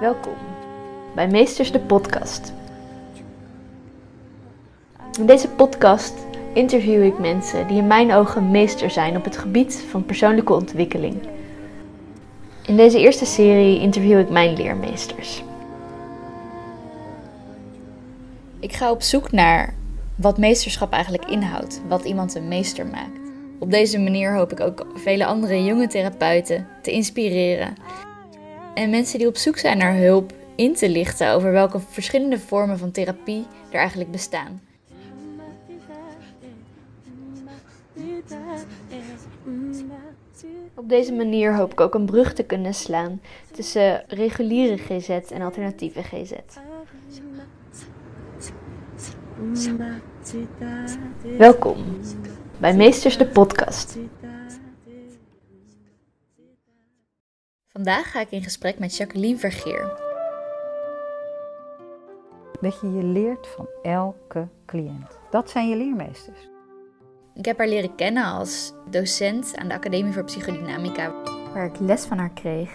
Welkom bij Meesters de Podcast. In deze podcast interview ik mensen die in mijn ogen meester zijn op het gebied van persoonlijke ontwikkeling. In deze eerste serie interview ik mijn leermeesters. Ik ga op zoek naar wat meesterschap eigenlijk inhoudt, wat iemand een meester maakt. Op deze manier hoop ik ook vele andere jonge therapeuten te inspireren en mensen die op zoek zijn naar hulp in te lichten over welke verschillende vormen van therapie er eigenlijk bestaan. Op deze manier hoop ik ook een brug te kunnen slaan tussen reguliere GZ en alternatieve GZ. Welkom bij Meesters de Podcast. Vandaag ga ik in gesprek met Jacqueline Vergeer. Dat je je leert van elke cliënt. Dat zijn je leermeesters. Ik heb haar leren kennen als docent aan de Academie voor Psychodynamica, waar ik les van haar kreeg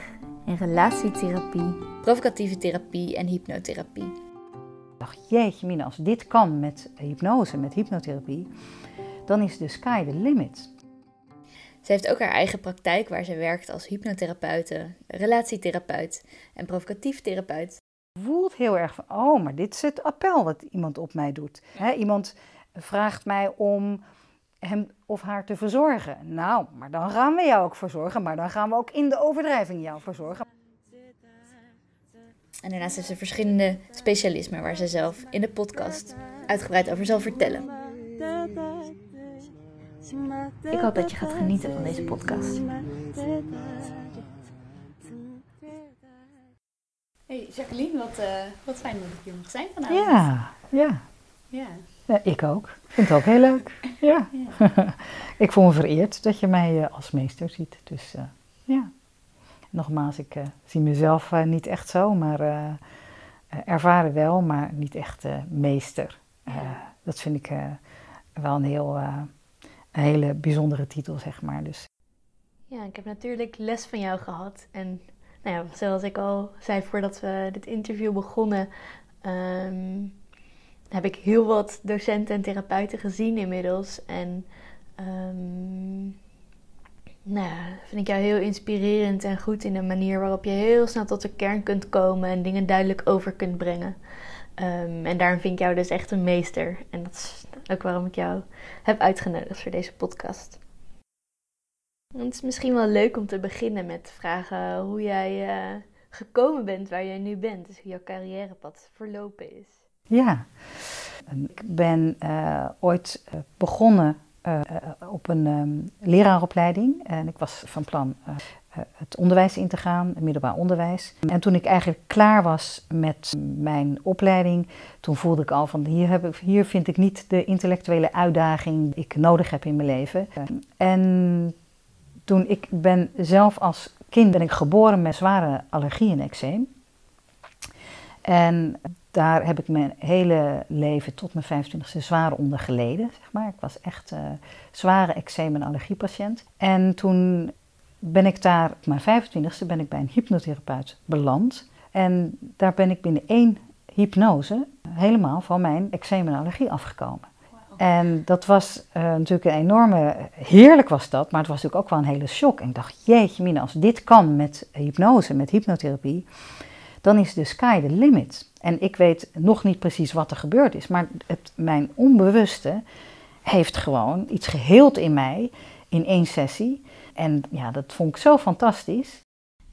in relatietherapie, provocatieve therapie en hypnotherapie. Ik dacht, jeetje mina, als dit kan met hypnose, met hypnotherapie, dan is de sky the limit. Ze heeft ook haar eigen praktijk waar ze werkt als hypnotherapeute, relatietherapeut en provocatief therapeut. Voelt heel erg van, oh, maar dit is het appel wat iemand op mij doet. iemand vraagt mij om hem of haar te verzorgen. Nou, maar dan gaan we jou ook verzorgen, maar dan gaan we ook in de overdrijving jou verzorgen. En daarnaast heeft ze verschillende specialismen waar ze zelf in de podcast uitgebreid over zal vertellen. Ik hoop dat je gaat genieten van deze podcast. Hey Jacqueline, wat, uh, wat fijn dat ik hier mag zijn vanavond. Ja, ja. Ja. ja ik ook. Ik vind het ook heel leuk. Ja. ja. ik voel me vereerd dat je mij uh, als meester ziet. Dus uh, ja. Nogmaals, ik zie mezelf niet echt zo, maar ervaren wel, maar niet echt meester. dat vind ik wel een heel een hele bijzondere titel, zeg maar. Dus. Ja, ik heb natuurlijk les van jou gehad. En nou ja, zoals ik al zei voordat we dit interview begonnen, ehm, heb ik heel wat docenten en therapeuten gezien inmiddels. En um, nou ja, vind ik jou heel inspirerend en goed in de manier waarop je heel snel tot de kern kunt komen en dingen duidelijk over kunt brengen. Um, en daarom vind ik jou dus echt een meester. En dat is ook waarom ik jou heb uitgenodigd voor deze podcast. het is misschien wel leuk om te beginnen met vragen hoe jij uh, gekomen bent waar jij nu bent. Dus hoe jouw carrièrepad verlopen is. Ja, ik ben uh, ooit uh, begonnen op een um, leraaropleiding. En ik was van plan eh, het onderwijs in te gaan, het middelbaar onderwijs. En toen ik eigenlijk klaar was met mijn opleiding, toen voelde ik al van hier, heb ik, hier vind ik niet de intellectuele uitdaging die ik nodig heb in mijn leven. En toen ik ben zelf als kind ben ik geboren met zware allergie en eczeem. En daar heb ik mijn hele leven tot mijn 25e zwaar onder geleden. Zeg maar. Ik was echt uh, zware eczeem- en allergiepatiënt. En toen ben ik daar, op mijn 25e, ben ik bij een hypnotherapeut beland. En daar ben ik binnen één hypnose helemaal van mijn eczeem en allergie afgekomen. En dat was uh, natuurlijk een enorme, heerlijk was dat, maar het was natuurlijk ook wel een hele shock. En ik dacht, jeetje mina, als dit kan met hypnose, met hypnotherapie, dan is de sky the limit. En ik weet nog niet precies wat er gebeurd is, maar het, mijn onbewuste heeft gewoon iets geheeld in mij in één sessie. En ja, dat vond ik zo fantastisch.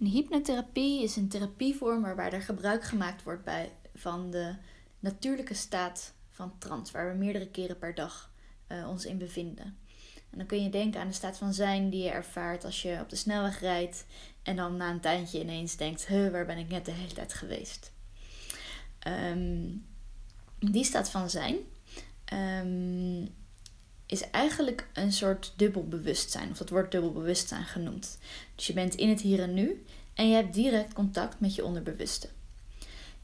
Een hypnotherapie is een therapievorm waarbij er gebruik gemaakt wordt bij, van de natuurlijke staat van trance, waar we meerdere keren per dag uh, ons in bevinden. En dan kun je denken aan de staat van zijn die je ervaart als je op de snelweg rijdt en dan na een tijdje ineens denkt: huh, waar ben ik net de hele tijd geweest? Um, die staat van zijn um, is eigenlijk een soort dubbel bewustzijn. Of dat wordt dubbel bewustzijn genoemd. Dus je bent in het hier en nu en je hebt direct contact met je onderbewuste.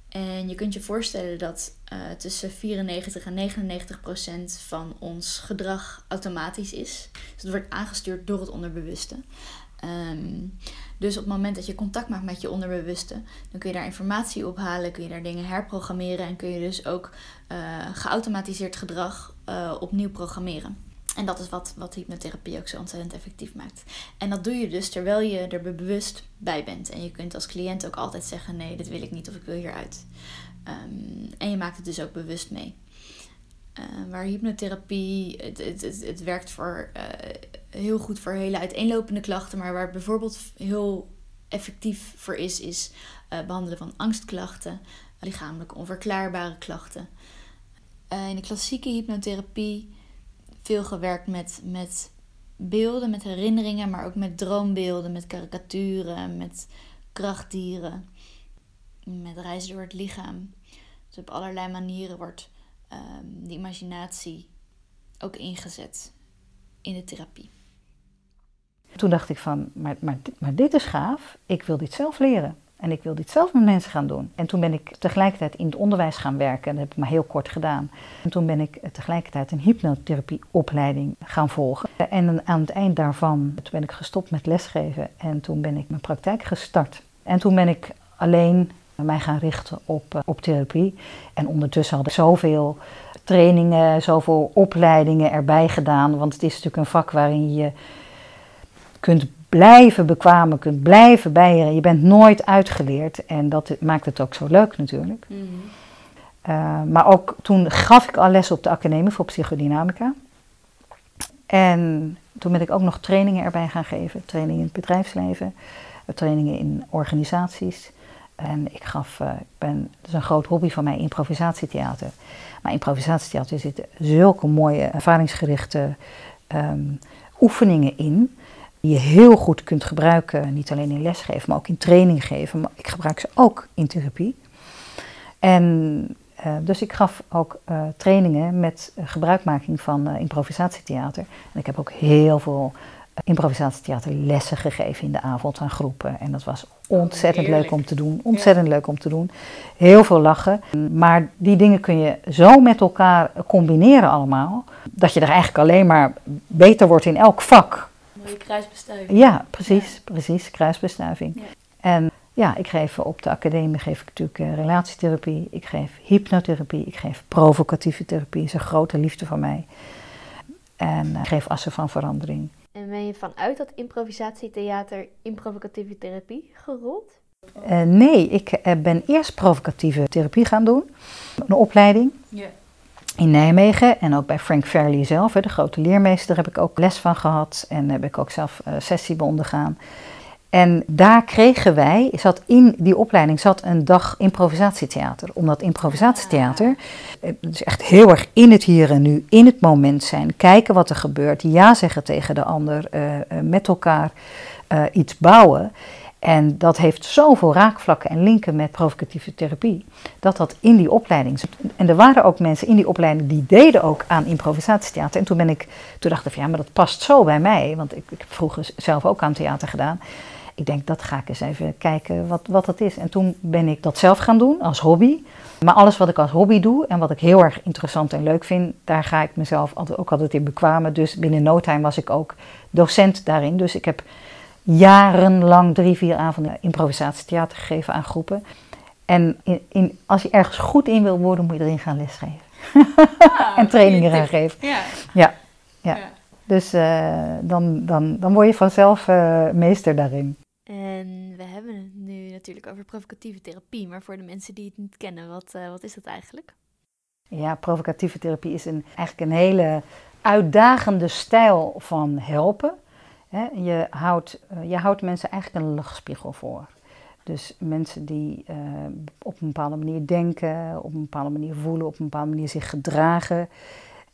En je kunt je voorstellen dat uh, tussen 94 en 99 procent van ons gedrag automatisch is. Dus het wordt aangestuurd door het onderbewuste. Ehm, dus op het moment dat je contact maakt met je onderbewuste, dan kun je daar informatie ophalen, kun je daar dingen herprogrammeren en kun je dus ook uh, geautomatiseerd gedrag uh, opnieuw programmeren. En dat is wat, wat hypnotherapie ook zo ontzettend effectief maakt. En dat doe je dus terwijl je er bewust bij bent. En je kunt als cliënt ook altijd zeggen: nee, dit wil ik niet of ik wil hieruit. Um, en je maakt het dus ook bewust mee. Uh, waar hypnotherapie, het, het, het, het werkt voor, uh, heel goed voor hele uiteenlopende klachten, maar waar het bijvoorbeeld heel effectief voor is, is uh, behandelen van angstklachten, lichamelijk onverklaarbare klachten. In de klassieke hypnotherapie veel gewerkt met, met beelden, met herinneringen, maar ook met droombeelden, met karikaturen, met krachtdieren, met reizen door het lichaam. Dus op allerlei manieren wordt um, de imaginatie ook ingezet in de therapie. Toen dacht ik van, maar, maar dit is gaaf, ik wil dit zelf leren. En ik wil dit zelf met mensen gaan doen. En toen ben ik tegelijkertijd in het onderwijs gaan werken. En dat heb ik maar heel kort gedaan. En toen ben ik tegelijkertijd een hypnotherapieopleiding gaan volgen. En aan het eind daarvan toen ben ik gestopt met lesgeven. En toen ben ik mijn praktijk gestart. En toen ben ik alleen mij gaan richten op, eh, op therapie. En ondertussen had ik zoveel trainingen, zoveel opleidingen erbij gedaan. Want het is natuurlijk een vak waarin je kunt blijven bekwamen, kunt blijven bijeren. Je bent nooit uitgeleerd en dat maakt het ook zo leuk natuurlijk. Mhm. Eh, maar ook toen gaf ik al les op de academie voor psychodynamica. En toen ben ik ook nog trainingen erbij gaan geven. Trainingen in het bedrijfsleven, trainingen in organisaties. En ik gaf, uh, ik ben, dat is een groot hobby van mij, improvisatietheater. Maar improvisatietheater zitten zulke mooie ervaringsgerichte um, oefeningen in die je heel goed kunt gebruiken, niet alleen in lesgeven, maar ook in training geven. Maar ik gebruik ze ook in therapie. En uh, dus ik gaf ook uh, trainingen met gebruikmaking van improvisatietheater. En ik heb ook heel veel improvisatietheaterlessen gegeven in de avond aan groepen. En dat was ontzettend leuk om te doen. Ontzettend leuk om te doen. Heel veel lachen. Maar die dingen kun je zo met elkaar combineren allemaal. Dat je er eigenlijk alleen maar beter wordt in elk vak. Mooie kruisbestuiving. Ja, precies, precies, kruisbestuiving. Ja. En ja, ik geef op de academie geef ik natuurlijk uh, relatietherapie, ik geef hypnotherapie, ik geef provocatieve therapie, is een grote liefde van mij. En uh, ik geef assen van verandering. En ben je vanuit dat improvisatietheater in provocatieve therapie gerold? Uh, nee, ik ben eerst provocatieve therapie gaan doen, een opleiding. Ja in Nijmegen en ook bij Frank Fairley zelf, de grote leermeester, heb ik ook les van gehad en heb ik ook zelf uh, sessie ondergaan. En daar kregen wij, zat in die opleiding zat een dag improvisatietheater. Omdat improvisatietheater, het is echt heel erg in het hier en nu, in het moment zijn. Kijken wat er gebeurt, ja zeggen tegen de ander, uh, met elkaar uh, iets bouwen. En dat heeft zoveel raakvlakken en linken met provocatieve therapie, dat dat in die opleiding. En er waren ook mensen in die opleiding die deden ook aan improvisatietheater. En toen ben ik, toen dacht ik, ja, maar dat past zo bij mij, want ik, ik heb vroeger zelf ook aan theater gedaan. Ik denk, dat ga ik eens even kijken wat, wat dat is. En toen ben ik dat zelf gaan doen als hobby. Maar alles wat ik als hobby doe en wat ik heel erg interessant en leuk vind, daar ga ik mezelf altijd, ook altijd in bekwamen. Dus binnen no time was ik ook docent daarin. Dus ik heb jarenlang drie, vier avonden improvisatietheater gegeven aan groepen. En in, in, als je ergens goed in wil worden, moet je erin gaan lesgeven. Ah, en trainingen gaan geven. Ja. ja. Ja. Dus uh, dan, dan, dan word je vanzelf uh, meester daarin. En we hebben het nu natuurlijk over provocatieve therapie. Maar voor de mensen die het niet kennen, wat, uh, wat is dat eigenlijk? Ja, provocatieve therapie is een, eigenlijk een hele uitdagende stijl van helpen je, houdt, eh, je houdt mensen eigenlijk een luchtspiegel voor. Dus mensen die uh, op een bepaalde manier denken, op een bepaalde manier voelen, op een bepaalde manier zich gedragen.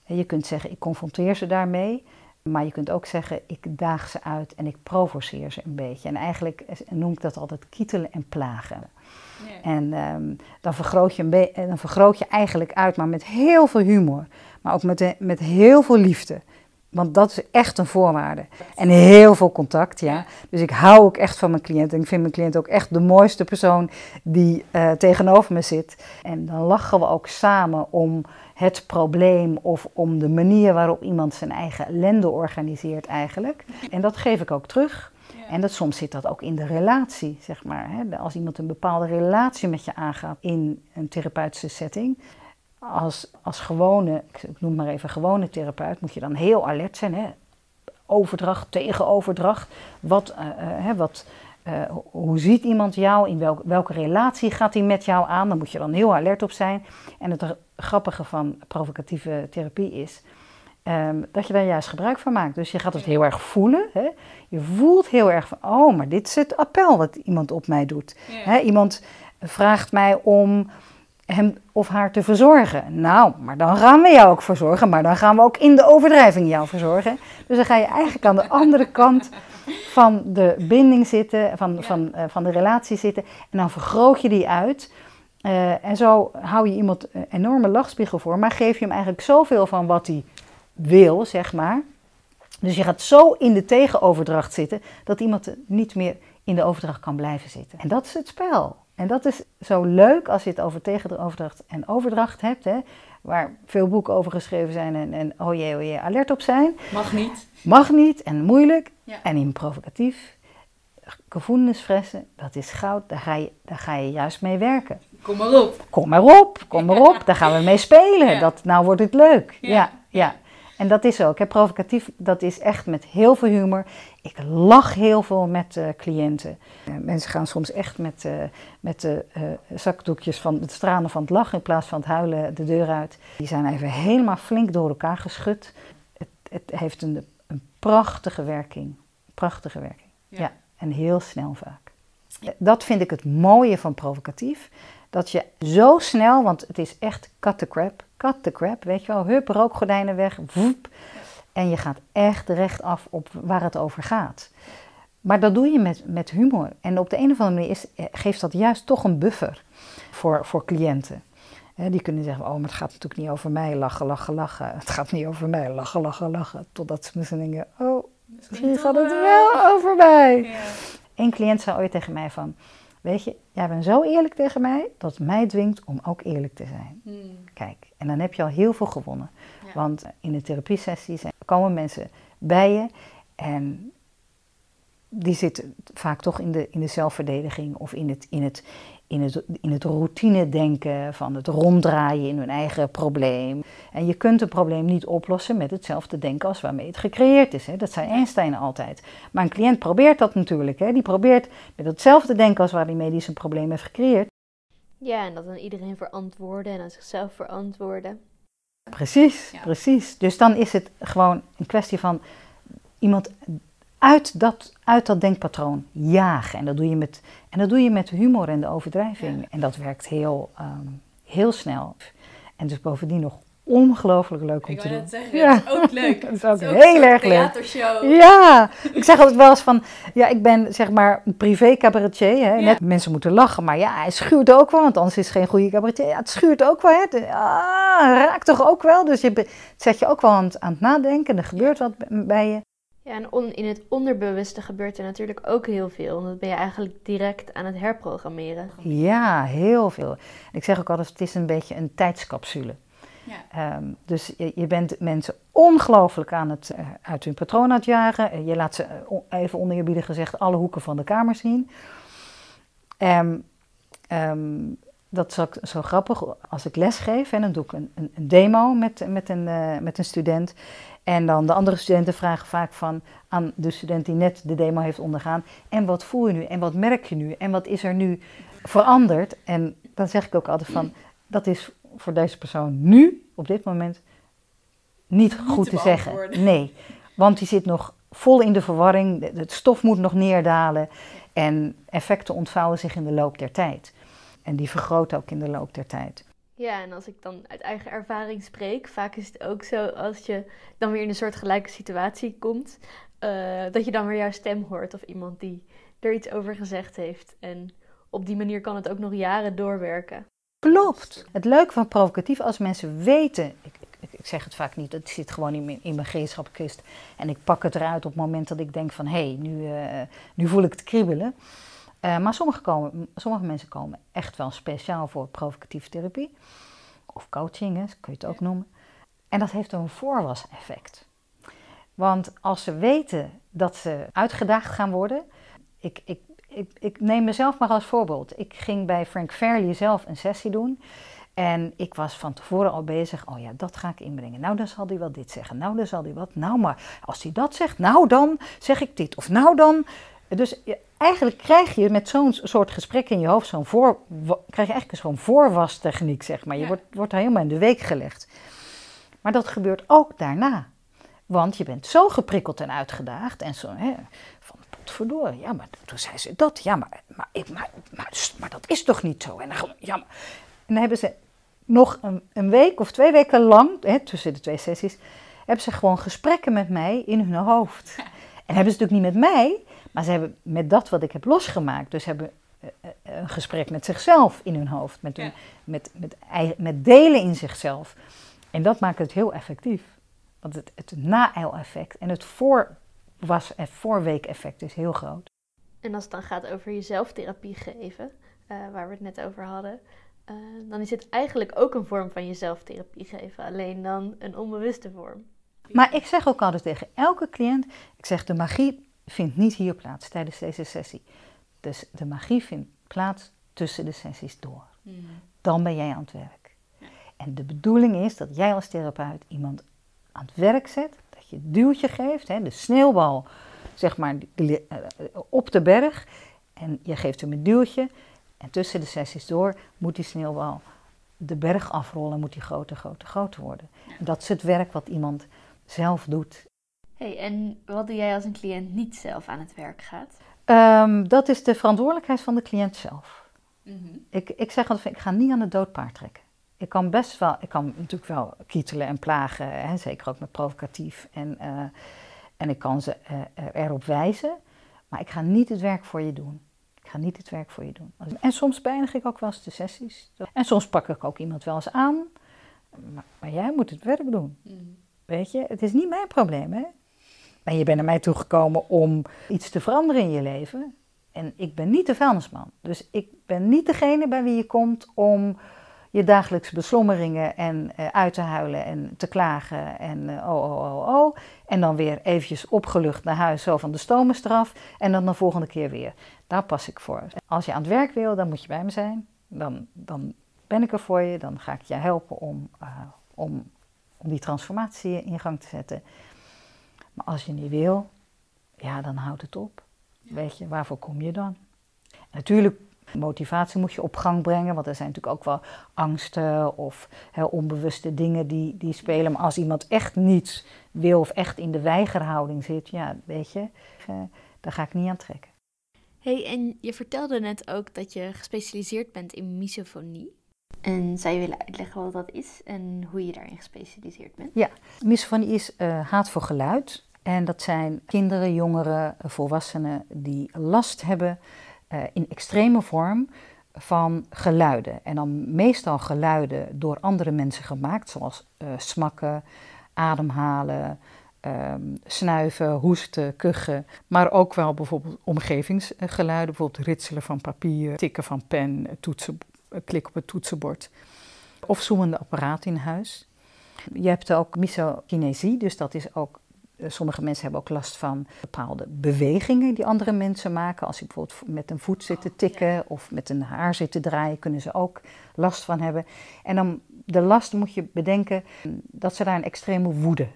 Je kunt zeggen, ik confronteer ze daarmee. Maar je kunt ook zeggen, ik daag ze uit en ik provoceer ze een beetje. En eigenlijk noem ik dat altijd kietelen en plagen. En um, dan, vergroot je een dan vergroot je eigenlijk uit, maar met heel veel humor. Maar ook met, met heel veel liefde. Want dat is echt een voorwaarde. En heel veel contact, ja. Dus ik hou ook echt van mijn cliënt. En ik vind mijn cliënt ook echt de mooiste persoon die uh, tegenover me zit. En dan lachen we ook samen om het probleem of om de manier waarop iemand zijn eigen ellende organiseert eigenlijk. En dat geef ik ook terug. En dat, soms zit dat ook in de relatie, zeg maar. Hè? Als iemand een bepaalde relatie met je aangaat in een therapeutische setting. Als, als gewone, ik noem maar even gewone therapeut, moet je dan heel alert zijn. Hè? Overdracht, tegenoverdracht. Wat, uh, hè, wat, uh, hoe ziet iemand jou? In welk, welke relatie gaat hij met jou aan? Daar moet je dan heel alert op zijn. En het grappige van provocatieve therapie is Um, dat je daar juist gebruik van maakt. Dus je gaat het heel erg voelen. Hè? Je voelt heel erg van, oh, maar dit is het appel wat iemand op mij doet. Hè? Iemand vraagt mij om hem of haar te verzorgen. Nou, maar dan gaan we jou ook verzorgen, maar dan gaan we ook in de overdrijving jou verzorgen. Dus dan ga je eigenlijk aan de andere kant van de binding zitten, van, van, uh, van de relatie zitten. En dan vergroot je die uit. Uh, en zo hou je iemand een enorme lachspiegel voor, maar geef je hem eigenlijk zoveel van wat hij wil, zeg maar. Dus je gaat zo in de tegenoverdracht zitten dat iemand niet meer in de overdracht kan blijven zitten. En dat is het spel. En dat is zo leuk als je het over tegenoverdracht en overdracht hebt, hè, waar veel boeken over geschreven zijn en, en oh jee, oh jee, alert op zijn. Mag niet. Mag niet en moeilijk. En in provocatief, gevoelensfressen, dat is goud, daar ga, je, daar ga je juist mee werken. Kom maar op. Kom maar op, kom maar op, daar gaan we mee spelen. Dat, nou wordt het leuk. ja. ja. En dat is ook. Hè. Provocatief, dat is echt met heel veel humor. Ik lach heel veel met uh, cliënten. Uh, mensen gaan soms echt met, uh, met de zakdoekjes van het stralen van het lachen in plaats van het huilen de deur uit. Die zijn even helemaal flink door elkaar geschud. Het, het heeft een, een, prachtige werking. Prachtige werking. Ja. ja. En heel snel vaak. Dat vind ik het mooie van provocatief. Dat je zo snel, want het is echt cut the crap, cut the crap, weet je wel, hup, rookgordijnen weg, woep. En je gaat echt rechtaf op waar het over gaat. Maar dat doe je met, met humor. En op de een of andere manier is, eh, geeft dat juist toch een buffer voor, voor cliënten. die kunnen zeggen, oh, maar het gaat natuurlijk niet over mij, lachen, lachen, lachen. Het gaat niet over mij, lachen, lachen, lachen. Totdat ze misschien denken, oh, misschien gaat het wel over mij. Ja. Een cliënt zei ooit tegen mij van, Weet je, jij bent zo eerlijk tegen mij dat het mij dwingt om ook eerlijk te zijn. Hmm. Kijk, en dan heb je al heel veel gewonnen. Want in de therapiesessies komen mensen bij je en die zitten vaak toch in de, in de zelfverdediging of in het, in het, in het, in het routine denken, van het ronddraaien in hun eigen probleem. En je kunt een probleem niet oplossen met hetzelfde denken als waarmee het gecreëerd is. Hè. Dat zei Einstein altijd. Maar een cliënt probeert dat natuurlijk. Hè. Die probeert met hetzelfde denken als waarmee hij zijn probleem heeft gecreëerd. Ja, en dat dan iedereen verantwoorden en aan zichzelf verantwoorden. Precies, precies. Dus dan is het gewoon een kwestie van iemand uit dat, uit dat denkpatroon jagen. En dat doe je met, en dat doe je met humor en de overdrijving. En dat werkt heel, um, heel snel. En dus bovendien nog ongelooflijk leuk om ik te doen. Zeggen, ja, dat is ook leuk. dat is ook, heel erg leuk. Ja, ik zeg altijd wel eens van, ja, ik ben zeg maar een privé cabaretier. Hè. Net mensen moeten lachen, maar ja, hij schuurt ook wel, want anders is het geen goede cabaretier. Ja, het schuurt ook wel, hè. Ah, raakt toch ook wel. Dus je zet je ook wel aan het, aan het nadenken. Er gebeurt wat bij je. Ja, en in het onderbewuste gebeurt er natuurlijk ook heel veel. Want dat ben je eigenlijk direct aan het herprogrammeren. Ja, heel veel. Ik zeg ook altijd, het is een beetje een tijdscapsule. Ja. Um, dus je, bent mensen ongelooflijk aan het uh, uit hun patroon aan het jagen. Je laat ze, uh, even oneerbiedig gezegd, alle hoeken van de kamer zien. Um, dat is ook zo grappig. Als ik les geef, en dan doe ik een, een, demo met, met, een, met een student. En dan de andere studenten vragen vaak van aan de student die net de demo heeft ondergaan. En wat voel je nu? En wat merk je nu? En wat is er nu veranderd? En dan zeg ik ook altijd van, dat is voor deze persoon nu, op dit moment, niet, goed te, zeggen. Nee, want die zit nog vol in de verwarring. Het stof moet nog neerdalen. En effecten ontvouwen zich in de loop der tijd. En die vergroten ook in de loop der tijd. Ja, en als ik dan uit eigen ervaring spreek, vaak is het ook zo als je dan weer in een soort gelijke situatie komt, uh, dat je dan weer jouw stem hoort of iemand die er iets over gezegd heeft. En op die manier kan het ook nog jaren doorwerken. Klopt. Het leuke van provocatief, als mensen weten, ik, ik, ik zeg het vaak niet, het zit gewoon in mijn, in mijn gereedschapkist en ik pak het eruit op het moment dat ik denk van hé, hey, nu, uh, nu voel ik het kriebelen. Uh, maar sommige, komen, sommige mensen komen echt wel speciaal voor provocatieve therapie. Of coaching, hè, kun je het ook noemen. En dat heeft een voorwas-effect. Want als ze weten dat ze uitgedaagd gaan worden. Ik, ik, ik, ik neem mezelf maar als voorbeeld. Ik ging bij Frank Fairley zelf een sessie doen. En ik was van tevoren al bezig, oh ja, dat ga ik inbrengen. Nou, dan zal hij wel dit zeggen. Nou, dan zal hij wat. Nou, maar als hij dat zegt, nou dan zeg ik dit. Of nou dan. Dus eigenlijk krijg je met zo'n soort gesprek in je hoofd, zo'n voor, krijg je eigenlijk zo'n voorwastechniek, zeg maar. Je wordt, wordt daar helemaal in de week gelegd. Maar dat gebeurt ook daarna. Want je bent zo geprikkeld en uitgedaagd en zo, hè, potverdorie, ja, maar toen zei ze dat, ja, maar, maar, maar, maar, maar dat is toch niet zo. En dan, ja, maar, en dan hebben ze nog een, een week of twee weken lang, hè, tussen de twee sessies, hebben ze gewoon gesprekken met mij in hun hoofd. En hebben ze natuurlijk niet met mij, maar ze hebben met dat wat ik heb losgemaakt. Dus hebben eh, eh, een gesprek met zichzelf in hun hoofd, met, hun, met, met, met delen in zichzelf. En dat maakt het heel effectief. Want het, het na-eil-effect en het voorwas- en voorweek-effect is heel groot. En als het dan gaat over jezelf therapie geven, uh, waar we het net over hadden, uh, dan is het eigenlijk ook een vorm van jezelf therapie geven, alleen dan een onbewuste vorm. Maar ik zeg ook altijd tegen elke cliënt, ik zeg de magie vindt niet hier plaats tijdens deze sessie. Dus de magie vindt plaats tussen de sessies door. Mm. Dan ben jij aan het werk. Ja. En de bedoeling is dat jij als therapeut iemand aan het werk zet, dat je het duwtje geeft, hè, de sneeuwbal zeg maar, eh, op de berg. En je geeft hem een duwtje. En tussen de sessies door moet die sneeuwbal de berg afrollen, moet die groter, groter, groter worden. En dat is het werk wat iemand zelf doet. Hey, en wat doe jij als een cliënt niet zelf aan het werk gaat? Ehm, dat is de verantwoordelijkheid van de cliënt zelf. Mhm. ik, ik zeg altijd, ik ga niet aan het doodpaard trekken ik kan best wel, ik kan natuurlijk wel kietelen en plagen, hè, zeker ook met provocatief. En, uh, en ik kan ze uh, erop wijzen, maar ik ga niet het werk voor je doen. Ik ga niet het werk voor je doen. En soms beëindig ik ook wel eens de sessies. En soms pak ik ook iemand wel eens aan. Maar, maar jij moet het werk doen. Mm. Weet je, het is niet mijn probleem, hè. En je bent naar mij toegekomen om iets te veranderen in je leven. En ik ben niet de vuilnisman. Dus ik ben niet degene bij wie je komt om je dagelijkse beslommeringen en uh, uit te huilen en te klagen en uh, oh, oh, oh, oh. En dan weer eventjes opgelucht naar huis, zo van de stomenstraf. En dan de volgende keer weer. Daar pas ik voor. Als je aan het werk wil, dan moet je bij me zijn. Dan, dan ben ik er voor je. Dan ga ik je helpen om, uh, om, om die transformatie in gang te zetten. Maar als je niet wil, ja, dan houdt het op. Weet je, waarvoor kom je dan? Natuurlijk Motivatie moet je op gang brengen, want er zijn natuurlijk ook wel angsten of onbewuste dingen die, die spelen. Maar als iemand echt niets wil of echt in de weigerhouding zit, ja, weet je, uh, daar ga ik niet aan trekken. hey, en je vertelde net ook dat je gespecialiseerd bent in misofonie. En zou je willen uitleggen wat dat is en hoe je daarin gespecialiseerd bent? Ja, misofonie is uh, haat voor geluid. En dat zijn kinderen, jongeren, volwassenen die last hebben uh, in extreme vorm van geluiden. En dan meestal geluiden door andere mensen gemaakt, zoals uh, smakken, ademhalen, um, snuiven, hoesten, kuchen. Maar ook wel bijvoorbeeld omgevingsgeluiden, bijvoorbeeld ritselen van papier, tikken van pen, toetsen, klik op het toetsenbord. Of zoemende apparaten in huis. Je hebt ook misokinesie, dus dat is ook eh, sommige mensen hebben ook last van bepaalde bewegingen die andere mensen maken. Als je bijvoorbeeld met een voet zit te tikken of met een haar zit te draaien, kunnen ze ook last van hebben. En dan de last moet je bedenken dat ze daar een extreme woede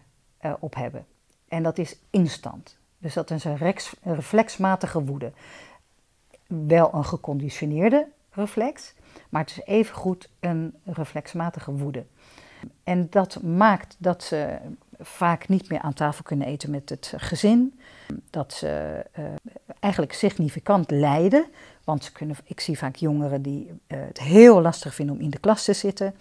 uh, op hebben. En dat is instant. Dus dat is een reflexmatige woede. Wel een geconditioneerde reflex, maar het is evengoed een reflexmatige woede. En dat maakt dat ze vaak niet meer aan tafel kunnen eten met het gezin. Dat ze uh, eigenlijk significant lijden. Want ze kunnen, ik zie vaak jongeren die uh, het heel lastig vinden om in de klas te zitten.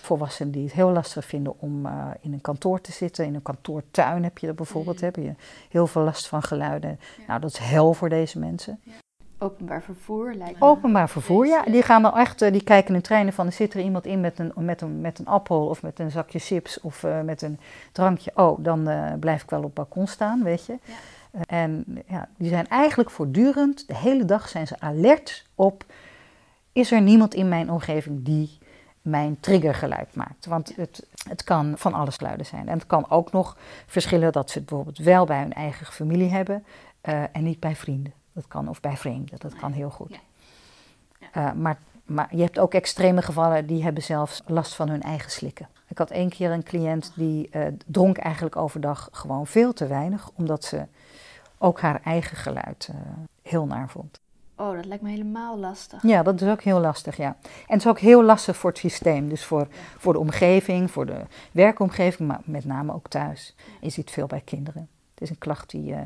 Volwassenen die het heel lastig vinden om uh, in een kantoor te zitten. In een kantoortuin heb je dat bijvoorbeeld. Mm. Heb je heel veel last van geluiden. Ja. Nou, dat is hel voor deze mensen. Ja. Openbaar vervoer lijkt me. Openbaar vervoer, ja. Die gaan dan echt, die kijken in treinen van, er zit er iemand in met een, met een, met een appel of met een zakje chips of uh, met een drankje. Oh, dan uh, blijf ik wel op het balkon staan, weet je. Ja. Uh, en ja, die zijn eigenlijk voortdurend, de hele dag zijn ze alert op, is er niemand in mijn omgeving die mijn triggergeluid maakt. Want het, het kan van alles geluiden zijn. En het kan ook nog verschillen dat ze het bijvoorbeeld wel bij hun eigen familie hebben en niet bij vrienden. Dat kan, of bij vreemden, dat kan heel goed. Uh, maar, maar je hebt ook extreme gevallen die hebben zelfs last van hun eigen slikken. Ik had één keer een cliënt die uh, dronk eigenlijk overdag gewoon veel te weinig, omdat ze ook haar eigen geluid heel naar vond. Oh, dat lijkt me helemaal lastig. Ja, dat is ook heel lastig, ja. En het is ook heel lastig voor het systeem. Dus voor, voor de omgeving, voor de werkomgeving, maar met name ook thuis. Je ziet veel bij kinderen. Het is een klacht die uh,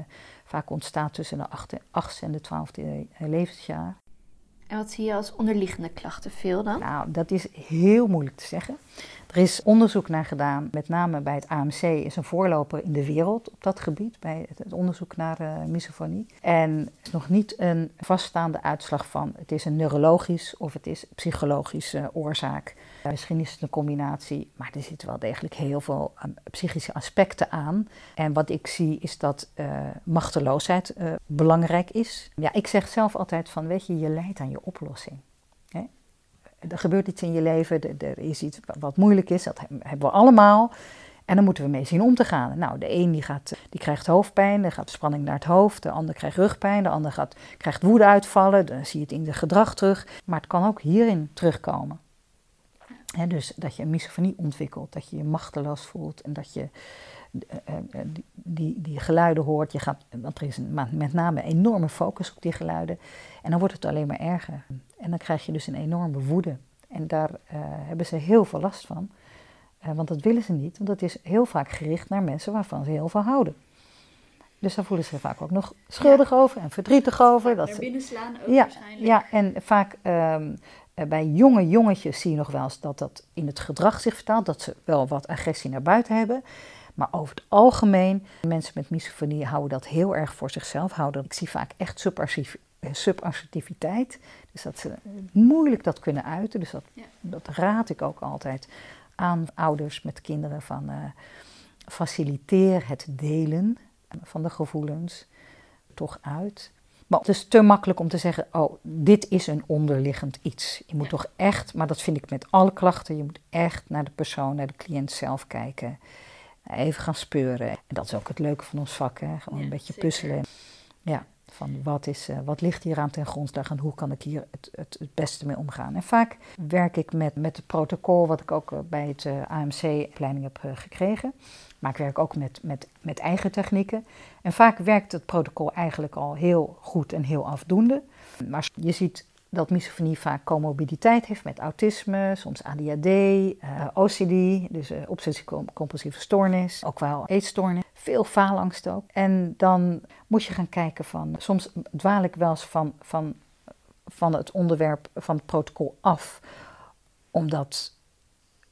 vaak ontstaat tussen de achtste en de twaalfde levensjaar. En wat zie je als onderliggende klachten veel dan? Nou, dat is heel moeilijk te zeggen. Er is onderzoek naar gedaan, met name bij het AMC, is een voorloper in de wereld op dat gebied, bij het onderzoek naar uh, misofonie. En er is nog niet een vaststaande uitslag van het is een neurologisch of het is psychologische oorzaak. Uh, misschien is het een combinatie, maar er zitten wel degelijk heel veel uh, psychische aspecten aan. En wat ik zie is dat machteloosheid belangrijk is. Ja, ik zeg zelf altijd van, weet je, je leidt aan je oplossing er gebeurt iets in je leven, er, is iets wat moeilijk is, dat hebben we allemaal. En dan moeten we mee zien om te gaan. Nou, de een die gaat, die krijgt hoofdpijn, er gaat spanning naar het hoofd. De ander krijgt rugpijn, de ander gaat, krijgt woedeuitvallen. Dan zie je het in de gedrag terug. Maar het kan ook hierin terugkomen. dus dat je een misofonie ontwikkelt, dat je je machteloos voelt en dat je eh, eh, eh, die, die, die, geluiden hoort. Je gaat, want er is een, met name een enorme focus op die geluiden. En dan wordt het alleen maar erger. En dan krijg je dus een enorme woede. En daar uh, hebben ze heel veel last van. Uh, want dat willen ze niet, want dat is heel vaak gericht naar mensen waarvan ze heel veel houden. Dus daar voelen ze vaak ook nog schuldig over en verdrietig over. Dat ze slaan ook ja, waarschijnlijk. Ja, en vaak um, bij jonge jongetjes zie je nog wel eens dat dat in het gedrag zich vertaalt. Dat ze wel wat agressie naar buiten hebben. Maar over het algemeen, mensen met misofonie houden dat heel erg voor zichzelf. Houden. Ik zie vaak echt subassertiviteit. Dus dat ze moeilijk dat kunnen uiten. Dus dat, dat raad ik ook altijd aan ouders met kinderen van uh, faciliteer het delen van de gevoelens toch uit. Maar het is te makkelijk om te zeggen, oh, dit is een onderliggend iets. Je moet toch echt, maar dat vind ik met alle klachten, je moet echt naar de persoon, naar de cliënt zelf kijken. Even gaan speuren. En dat is ook het leuke van ons vak, hè? gewoon een beetje puzzelen. Ja. Van wat, is, uh, wat ligt hier aan ten grondslag en hoe kan ik hier het, het, het beste mee omgaan. En vaak werk ik met, met het protocol wat ik ook eh, bij het uh, AMC-opleiding heb gekregen. Maar ik werk ook met, met, met eigen technieken. En vaak werkt het protocol eigenlijk al heel goed en heel afdoende. Maar je ziet dat misofonie vaak comorbiditeit heeft met autisme, soms ADHD, OCD, dus uh, obsessie-compulsieve stoornis, ook wel eetstoornis, veel faalangst ook. En dan moet je gaan kijken van, soms dwaal ik wel eens van, van, van het onderwerp van het protocol af, omdat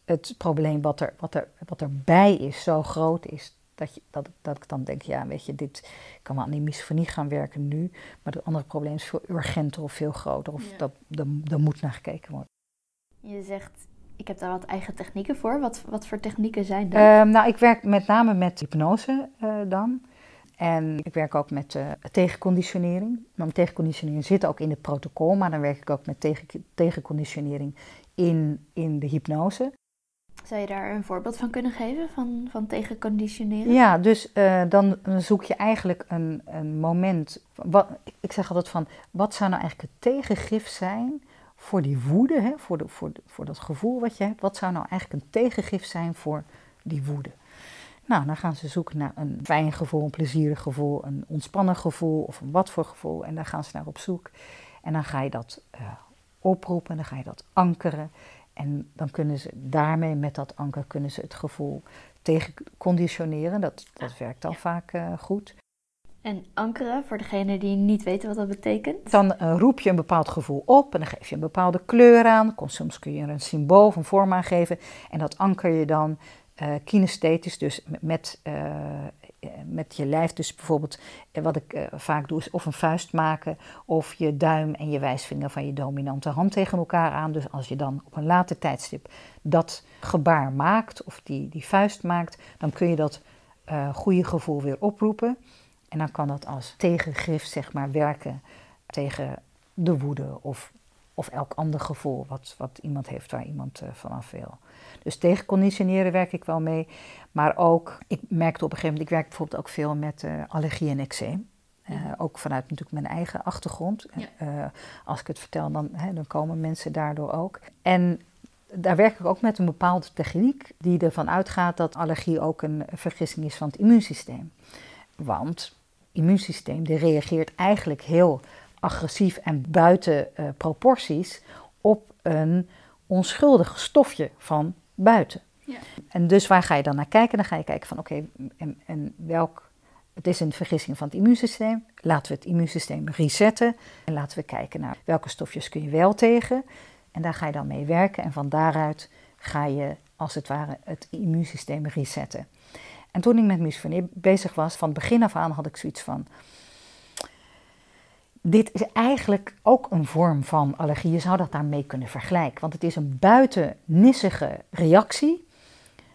het probleem wat, er, wat, er, wat erbij is zo groot is dat, je, dat, dat ik dan denk, ja, weet je, dit kan wel aan die misofonie gaan werken nu, maar het andere probleem is veel urgenter of veel groter, of dat, er moet naar gekeken worden. Je zegt, ik heb daar wat eigen technieken voor. Wat, wat voor technieken zijn dat? Uh, nou, ik werk met name met hypnose uh, dan. En ik werk ook met uh, tegenconditionering. Maar tegenconditionering zit ook in het protocol, maar dan werk ik ook met tegen, tegenconditionering in, in de hypnose. Zou je daar een voorbeeld van kunnen geven, van, van tegenconditioneren? Ja, dus uh, dan zoek je eigenlijk een, een moment. Wat, ik zeg altijd van, wat zou nou eigenlijk het tegengif zijn voor die woede, hè, voor, de, voor, voor dat gevoel wat je hebt? Wat zou nou eigenlijk een tegengif zijn voor die woede? Nou, dan gaan ze zoeken naar een fijn gevoel, een plezierig gevoel, een ontspannen gevoel of een wat voor gevoel. En daar gaan ze naar op zoek. En dan ga je dat uh, oproepen, dan ga je dat ankeren. En dan kunnen ze daarmee, met dat anker, kunnen ze het gevoel tegenconditioneren. Dat, dat werkt al vaak uh, goed. En ankeren, voor degene die niet weten wat dat betekent? Dan uh, roep je een bepaald gevoel op en dan geef je een bepaalde kleur aan. Soms kun je er een symbool of een vorm aan geven. En dat anker je dan uh, kinesthetisch, dus met, uh, met je lijf. Dus bijvoorbeeld, wat ik vaak doe, is of een vuist maken, of je duim en je wijsvinger van je dominante hand tegen elkaar aan. Dus als je dan op een later tijdstip dat gebaar maakt, of die, die vuist maakt, dan kun je dat goede gevoel weer oproepen. En dan kan dat als tegengif, zeg maar, werken tegen de woede of of elk ander gevoel wat, wat iemand heeft waar iemand uh, vanaf wil. Dus tegen conditioneren werk ik wel mee. Maar ook, ik merkte op een gegeven moment, ik werk bijvoorbeeld ook veel met uh, allergie en eczeem. Uh, ook vanuit natuurlijk mijn eigen achtergrond. Ja. als ik het vertel, dan, hè, dan komen mensen daardoor ook. En daar werk ik ook met een bepaalde techniek die ervan uitgaat dat allergie ook een vergissing is van het immuunsysteem. Want het immuunsysteem die reageert eigenlijk heel agressief en buiten uh, proporties op een onschuldig stofje van buiten. Ja. En dus waar ga je dan naar kijken? Dan ga je kijken van oké, en, en welk het is een vergissing van het immuunsysteem. Laten we het immuunsysteem resetten. En laten we kijken naar welke stofjes kun je wel tegen. En daar ga je dan mee werken. En van daaruit ga je als het ware het immuunsysteem resetten. En toen ik met misofonie bezig was, van begin af aan had ik zoiets van. Dit is eigenlijk ook een vorm van allergie. Je zou dat daarmee kunnen vergelijken. Want het is een buitennissige reactie.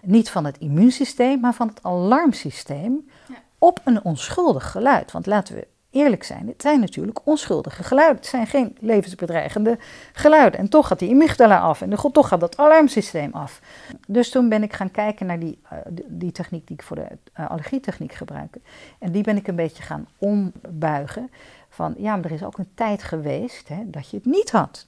Niet van het immuunsysteem, maar van het alarmsysteem. Op een onschuldig geluid. Want laten we eerlijk zijn, het zijn natuurlijk onschuldige geluiden. Het zijn geen levensbedreigende geluiden. En toch gaat die amygdala af en toch gaat dat alarmsysteem af. Dus toen ben ik gaan kijken naar die, uh, die techniek die ik voor de uh, allergietechniek gebruik. En die ben ik een beetje gaan ombuigen. Van ja, maar er is ook een tijd geweest hè, dat je het niet had.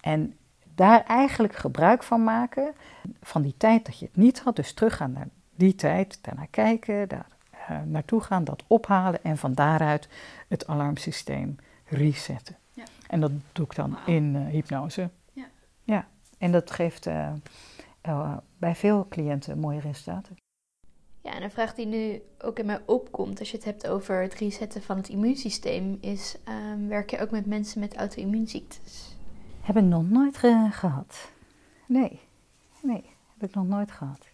En daar eigenlijk gebruik van maken, van die tijd dat je het niet had. Dus teruggaan naar die tijd, daarnaar kijken, daar uh, naartoe gaan, dat ophalen en van daaruit het alarmsysteem resetten. Ja. En dat doe ik dan in uh, hypnose. Ja. ja, en dat geeft uh, bij veel cliënten mooie resultaten. Ja, en een vraag die nu ook in mij opkomt als je het hebt over het resetten van het immuunsysteem is: um, werk je ook met mensen met auto-immuunziektes? Heb ik nog nooit gehad. Nee, nee, heb ik nog nooit gehad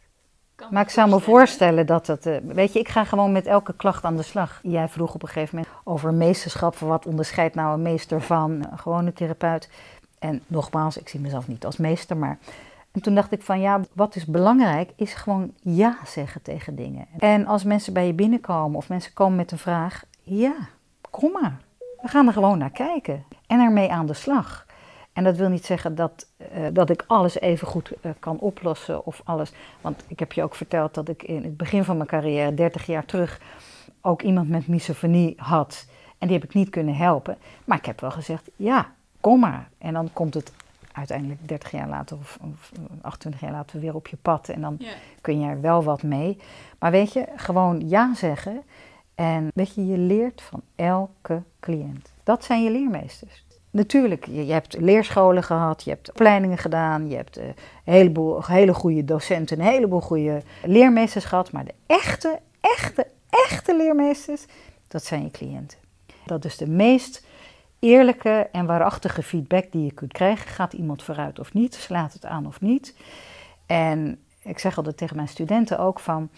maar ik zou me voorstellen dat het. Uh, weet je, ik ga gewoon met elke klacht aan de slag. Jij vroeg op een gegeven moment over meesterschap. Wat onderscheidt nou een meester van een gewone therapeut? En nogmaals, ik zie mezelf niet als meester, maar. En toen dacht ik van ja, wat is belangrijk, is gewoon ja zeggen tegen dingen. En als mensen bij je binnenkomen of mensen komen met een vraag, ja, kom maar. We gaan er gewoon naar kijken en ermee aan de slag. En dat wil niet zeggen dat, uh, dat ik alles even goed uh, kan oplossen of alles. Want ik heb je ook verteld dat ik in het begin van mijn carrière, 30 jaar terug, ook iemand met misofonie had. En die heb ik niet kunnen helpen. Maar ik heb wel gezegd, ja, kom maar. En dan komt het uiteindelijk 30 jaar later of, of 28 jaar later weer op je pad. En dan kun je er wel wat mee. Maar weet je, gewoon ja zeggen. En weet je, je leert van elke cliënt. Dat zijn je leermeesters. Natuurlijk, je, je, hebt leerscholen gehad, je hebt opleidingen gedaan, je hebt uh, een heleboel hele goede docenten, een heleboel goede leermeesters gehad. Maar de echte, echte, echte leermeesters, dat zijn je cliënten. Dat is de meest eerlijke en waarachtige feedback die je kunt krijgen. Gaat iemand vooruit of niet? Slaat het aan of niet? En ik zeg altijd tegen mijn studenten ook van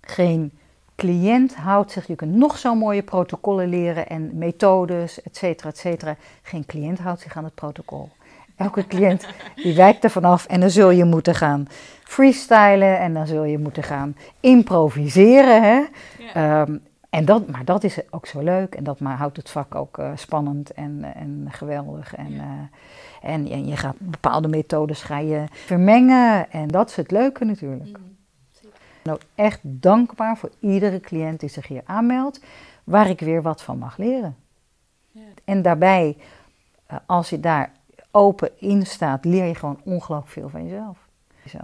geen cliënt houdt zich, je kunt nog zo mooie protocollen leren en methodes, et cetera, et cetera. Geen cliënt houdt zich aan het protocol. Elke cliënt die wijkt er vanaf en dan zul je moeten gaan freestylen en dan zul je moeten gaan improviseren. Hè? Ehm, en dat, maar dat is ook zo leuk en dat maar houdt het vak ook uh, spannend en, en geweldig. En, uh, en, en, je gaat bepaalde methodes ga je vermengen en dat is het leuke natuurlijk. Mm. Nou, echt dankbaar voor iedere cliënt die zich hier aanmeldt, waar ik weer wat van mag leren. Ja. En daarbij, eh, als je daar open in staat, leer je gewoon ongelooflijk veel van jezelf.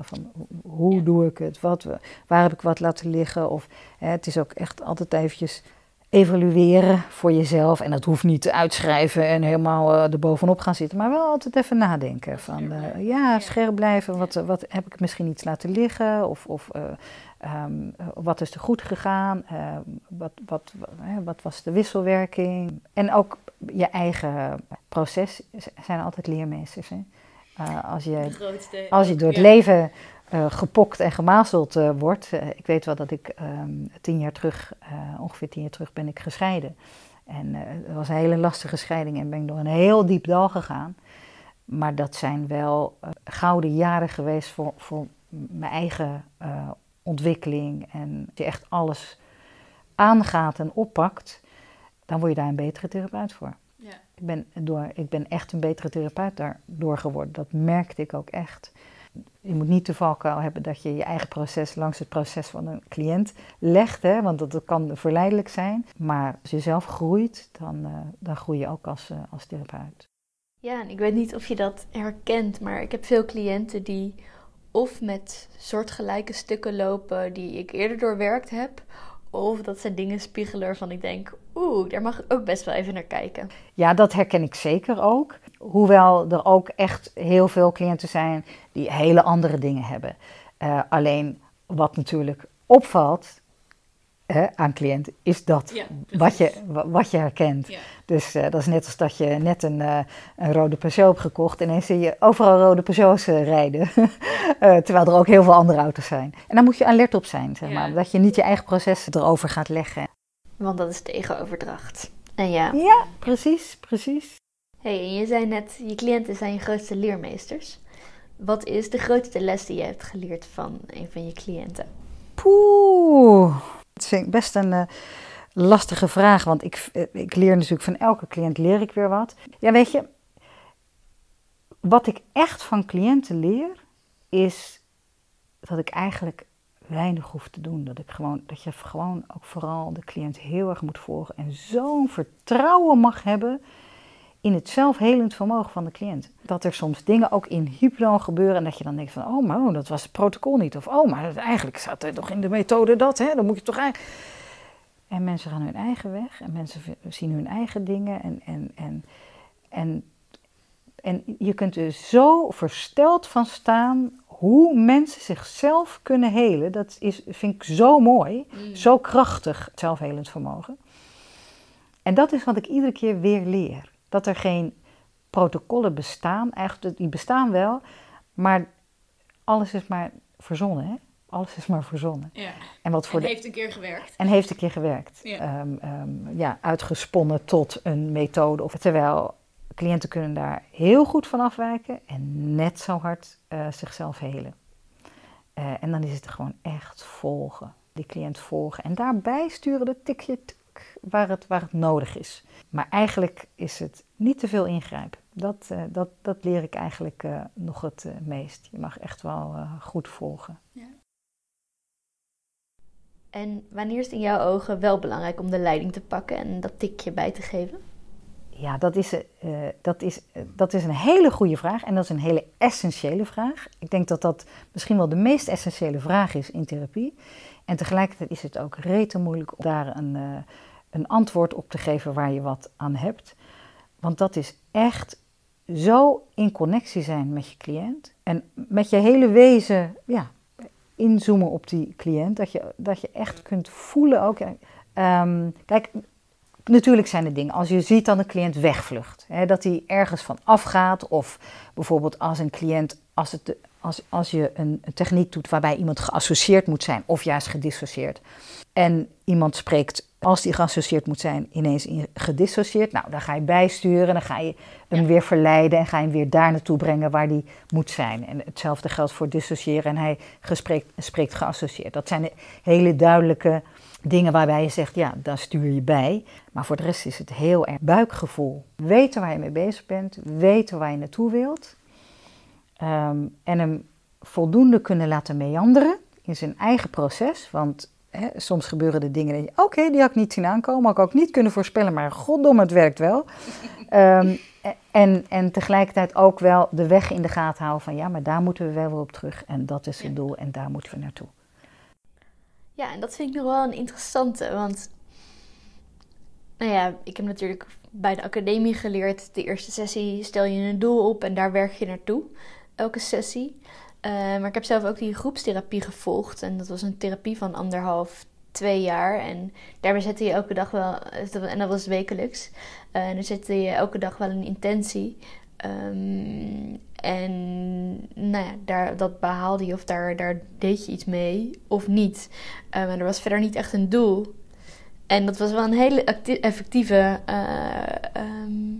Van, hoe doe ik het? Wat, waar heb ik wat laten liggen? Of hè, het is ook echt altijd eventjes evalueren voor jezelf. En dat hoeft niet te uitschrijven en helemaal uh, er bovenop gaan zitten. Maar wel altijd even nadenken. Van, uh, ja, scherp blijven. Wat, wat heb ik misschien iets laten liggen? Of, of uh, Um, wat is er goed gegaan? Uh, wat, wat, wat, was de wisselwerking? En ook je eigen proces zijn altijd leermeesters. Hè? Uh, als, je, grootste, als je door het leven uh, gepokt en gemazeld wordt. ik weet wel dat ik um, tien jaar terug, ongeveer tien jaar terug, ben ik gescheiden. En het was een hele lastige scheiding en ben ik door een heel diep dal gegaan. Maar dat zijn wel gouden jaren geweest voor, voor mijn eigen ontwikkeling en als je echt alles aangaat en oppakt, dan word je daar een betere therapeut voor. Ik, ben door, ik ben echt een betere therapeut daardoor geworden. Dat merkte ik ook echt. Je moet niet de valkuil hebben dat je je eigen proces langs het proces van een cliënt legt, hè, want dat, kan verleidelijk zijn. Maar als je zelf groeit, dan, uh, dan groei je ook als, uh, als therapeut. Ja, en ik weet niet of je dat herkent, maar ik heb veel cliënten die of met soortgelijke stukken lopen die ik eerder doorwerkt heb, of dat zijn dingen spiegelen waarvan ik denk, oeh, daar mag ik ook best wel even naar kijken. Ja, dat herken ik zeker ook. Hoewel er ook echt heel veel cliënten zijn die hele andere dingen hebben. Uh, alleen wat natuurlijk opvalt, aan cliënt, is dat wat, je, wat je herkent. Dus uh, dat is net als dat je net een, uh, een rode Peugeot hebt gekocht en dan zie je overal rode Peugeots uh, rijden. terwijl er ook heel veel andere auto's zijn. En daar moet je alert op zijn, zeg maar. Dat je niet je eigen proces erover gaat leggen. Want dat is tegenoverdracht. En ja. Ja, precies, precies. hey, en je zei net, je cliënten zijn je grootste leermeesters. Wat is de grootste les die je hebt geleerd van een van je cliënten? Poeh. Dat vind ik best een uh, lastige vraag, want ik, eh, ik leer natuurlijk van elke cliënt leer ik weer wat. Ja, weet je, wat ik echt van cliënten leer, is dat ik eigenlijk weinig hoef te doen. Dat, ik gewoon, dat je gewoon ook vooral de cliënt heel erg moet volgen en zo'n vertrouwen mag hebben in het zelfhelend vermogen van de cliënt. Dat er soms dingen ook in hypno gebeuren en dat je dan denkt van, oh, maar oh, dat was het protocol niet. Of, oh, maar eigenlijk zat er toch in de methode dat, hè? Dan moet je toch eigenlijk... En mensen gaan hun eigen weg en mensen zien hun eigen dingen en, en, en, en, en je kunt er zo versteld van staan hoe mensen zichzelf kunnen helen. Dat is, vind ik zo mooi, mm. zo krachtig, zelfhelend vermogen. En dat is wat ik iedere keer weer leer dat er geen protocollen bestaan. Eigenlijk, die bestaan wel, maar alles is maar verzonnen. Hè? Alles is maar verzonnen. Ja. En, wat voor en heeft een keer gewerkt. En heeft een keer gewerkt. Ja. Ehm, ehm, ja, uitgesponnen tot een methode. Of, terwijl cliënten kunnen daar heel goed van afwijken en net zo hard uh, zichzelf helen. Uh, en dan is het gewoon echt volgen. Die cliënt volgen. En daarbij sturen de tikje waar het, waar het nodig is. Maar eigenlijk is het niet te veel ingrijpen. Dat, uh, dat, dat leer ik eigenlijk nog het meest. Je mag echt wel goed volgen. Ja. En wanneer is het in jouw ogen wel belangrijk om de leiding te pakken en dat tikje bij te geven? Ja, dat is, dat, is, dat is een hele goede vraag en dat is een hele essentiële vraag. Ik denk dat dat misschien wel de meest essentiële vraag is in therapie. En tegelijkertijd is het ook rete moeilijk om daar een, een antwoord op te geven waar je wat aan hebt. Want dat is echt zo in connectie zijn met je cliënt. En met je hele wezen ja, inzoomen op die cliënt. Dat je, dat je echt kunt voelen ook. Um, kijk, natuurlijk zijn er dingen. Als je ziet dat een cliënt wegvlucht. Hè, dat hij ergens van afgaat. Of bijvoorbeeld als een cliënt, als, het, als, als je een, een techniek doet waarbij iemand geassocieerd moet zijn. Of juist gedissocieerd. En iemand spreekt als die geassocieerd moet zijn, ineens gedissocieerd. Nou, dan ga je bijsturen, dan ga je hem weer verleiden en ga je hem weer daar naartoe brengen waar die moet zijn. En hetzelfde geldt voor dissociëren en hij spreekt geassocieerd. Dat zijn hele duidelijke dingen waarbij je zegt, ja, daar stuur je bij. Maar voor de rest is het heel erg buikgevoel. Weten waar je mee bezig bent, weten waar je naartoe wilt. Ehm, en hem voldoende kunnen laten meanderen in zijn eigen proces. Want soms gebeuren er dingen en je, oké, die had ik niet zien aankomen, had ik ook niet kunnen voorspellen, maar goddomme, het werkt wel. Ehm, en, en tegelijkertijd ook wel de weg in de gaten houden van, ja, maar daar moeten we wel weer op terug en dat is het doel en daar moeten we naartoe. Ja, en dat vind ik nog wel een interessante, want nou ja, ik heb natuurlijk bij de academie geleerd, de eerste sessie stel je een doel op en daar werk je naartoe, elke sessie. Eh, maar ik heb zelf ook die groepstherapie gevolgd. En dat was een therapie van anderhalf, twee jaar. En daarbij zette je elke dag wel, en dat was wekelijks. Uh, en dan zette je elke dag wel een intentie. Ehm, en nou ja, daar, dat behaalde je of daar, daar deed je iets mee of niet. Uh, maar er was verder niet echt een doel. En dat was wel een hele effectieve ehm,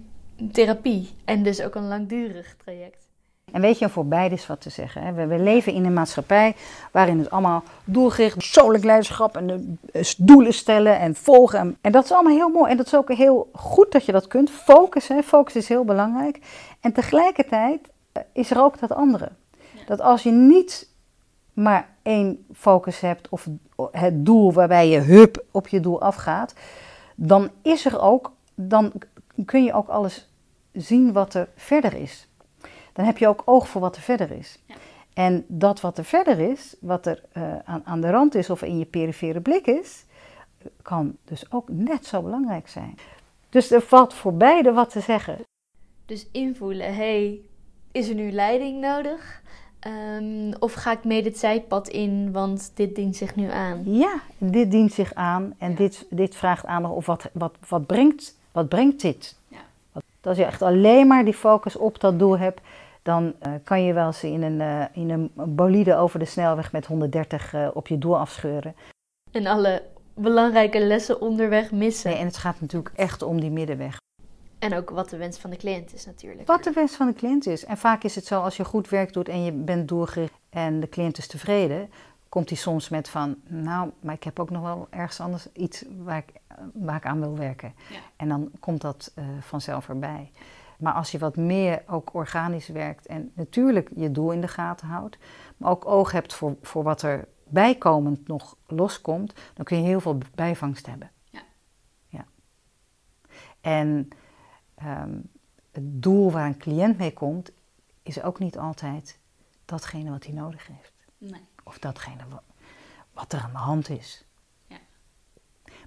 therapie. En dus ook een langdurig traject. En weet je, voor beide is wat te zeggen. Hè? We, we, leven in een maatschappij waarin het allemaal doelgericht, persoonlijk leiderschap en uh, doelen stellen en volgen. En, en, dat is allemaal heel mooi. En dat is ook heel goed dat je dat kunt. Focus, hè? focus is heel belangrijk. En tegelijkertijd uh, is er ook dat andere. Dat als je niet maar één focus hebt of het doel waarbij je hup op je doel afgaat, dan is er ook, dan kun je ook alles zien wat er verder is dan heb je ook oog voor wat er verder is. Ja. En dat wat er verder is, wat er uh, aan, aan de rand is of in je perifere blik is, kan dus ook net zo belangrijk zijn. Dus er valt voor beide wat te zeggen. Dus invoelen, hey, is er nu leiding nodig? Um, of ga ik mee dit zijpad in, want dit dient zich nu aan? Ja, dit dient zich aan en ja. dit, dit vraagt aandacht. Of wat, wat, wat, brengt, wat brengt dit? Ja. Als je echt alleen maar die focus op dat doel hebt, dan uh, kan je wel eens in een, uh, in een bolide over de snelweg met 130 uh, op je doel afscheuren. En alle belangrijke lessen onderweg missen. Nee, en het gaat natuurlijk echt om die middenweg. En ook wat de wens van de cliënt is natuurlijk. Wat de wens van de cliënt is. En vaak is het zo, als je goed werk doet en je bent doorgericht en de cliënt is tevreden, komt hij soms met van, nou, maar ik heb ook nog wel ergens anders iets waar ik, waar ik aan wil werken. Ja. En dan komt dat uh, vanzelf erbij. Maar als je wat meer ook organisch werkt en natuurlijk je doel in de gaten houdt, maar ook oog hebt voor, voor wat er bijkomend nog loskomt, dan kun je heel veel bijvangst hebben. Ja. ja. En um, het doel waar een cliënt mee komt, is ook niet altijd datgene wat hij nodig heeft. Nee. Of datgene wat, wat er aan de hand is. Ja.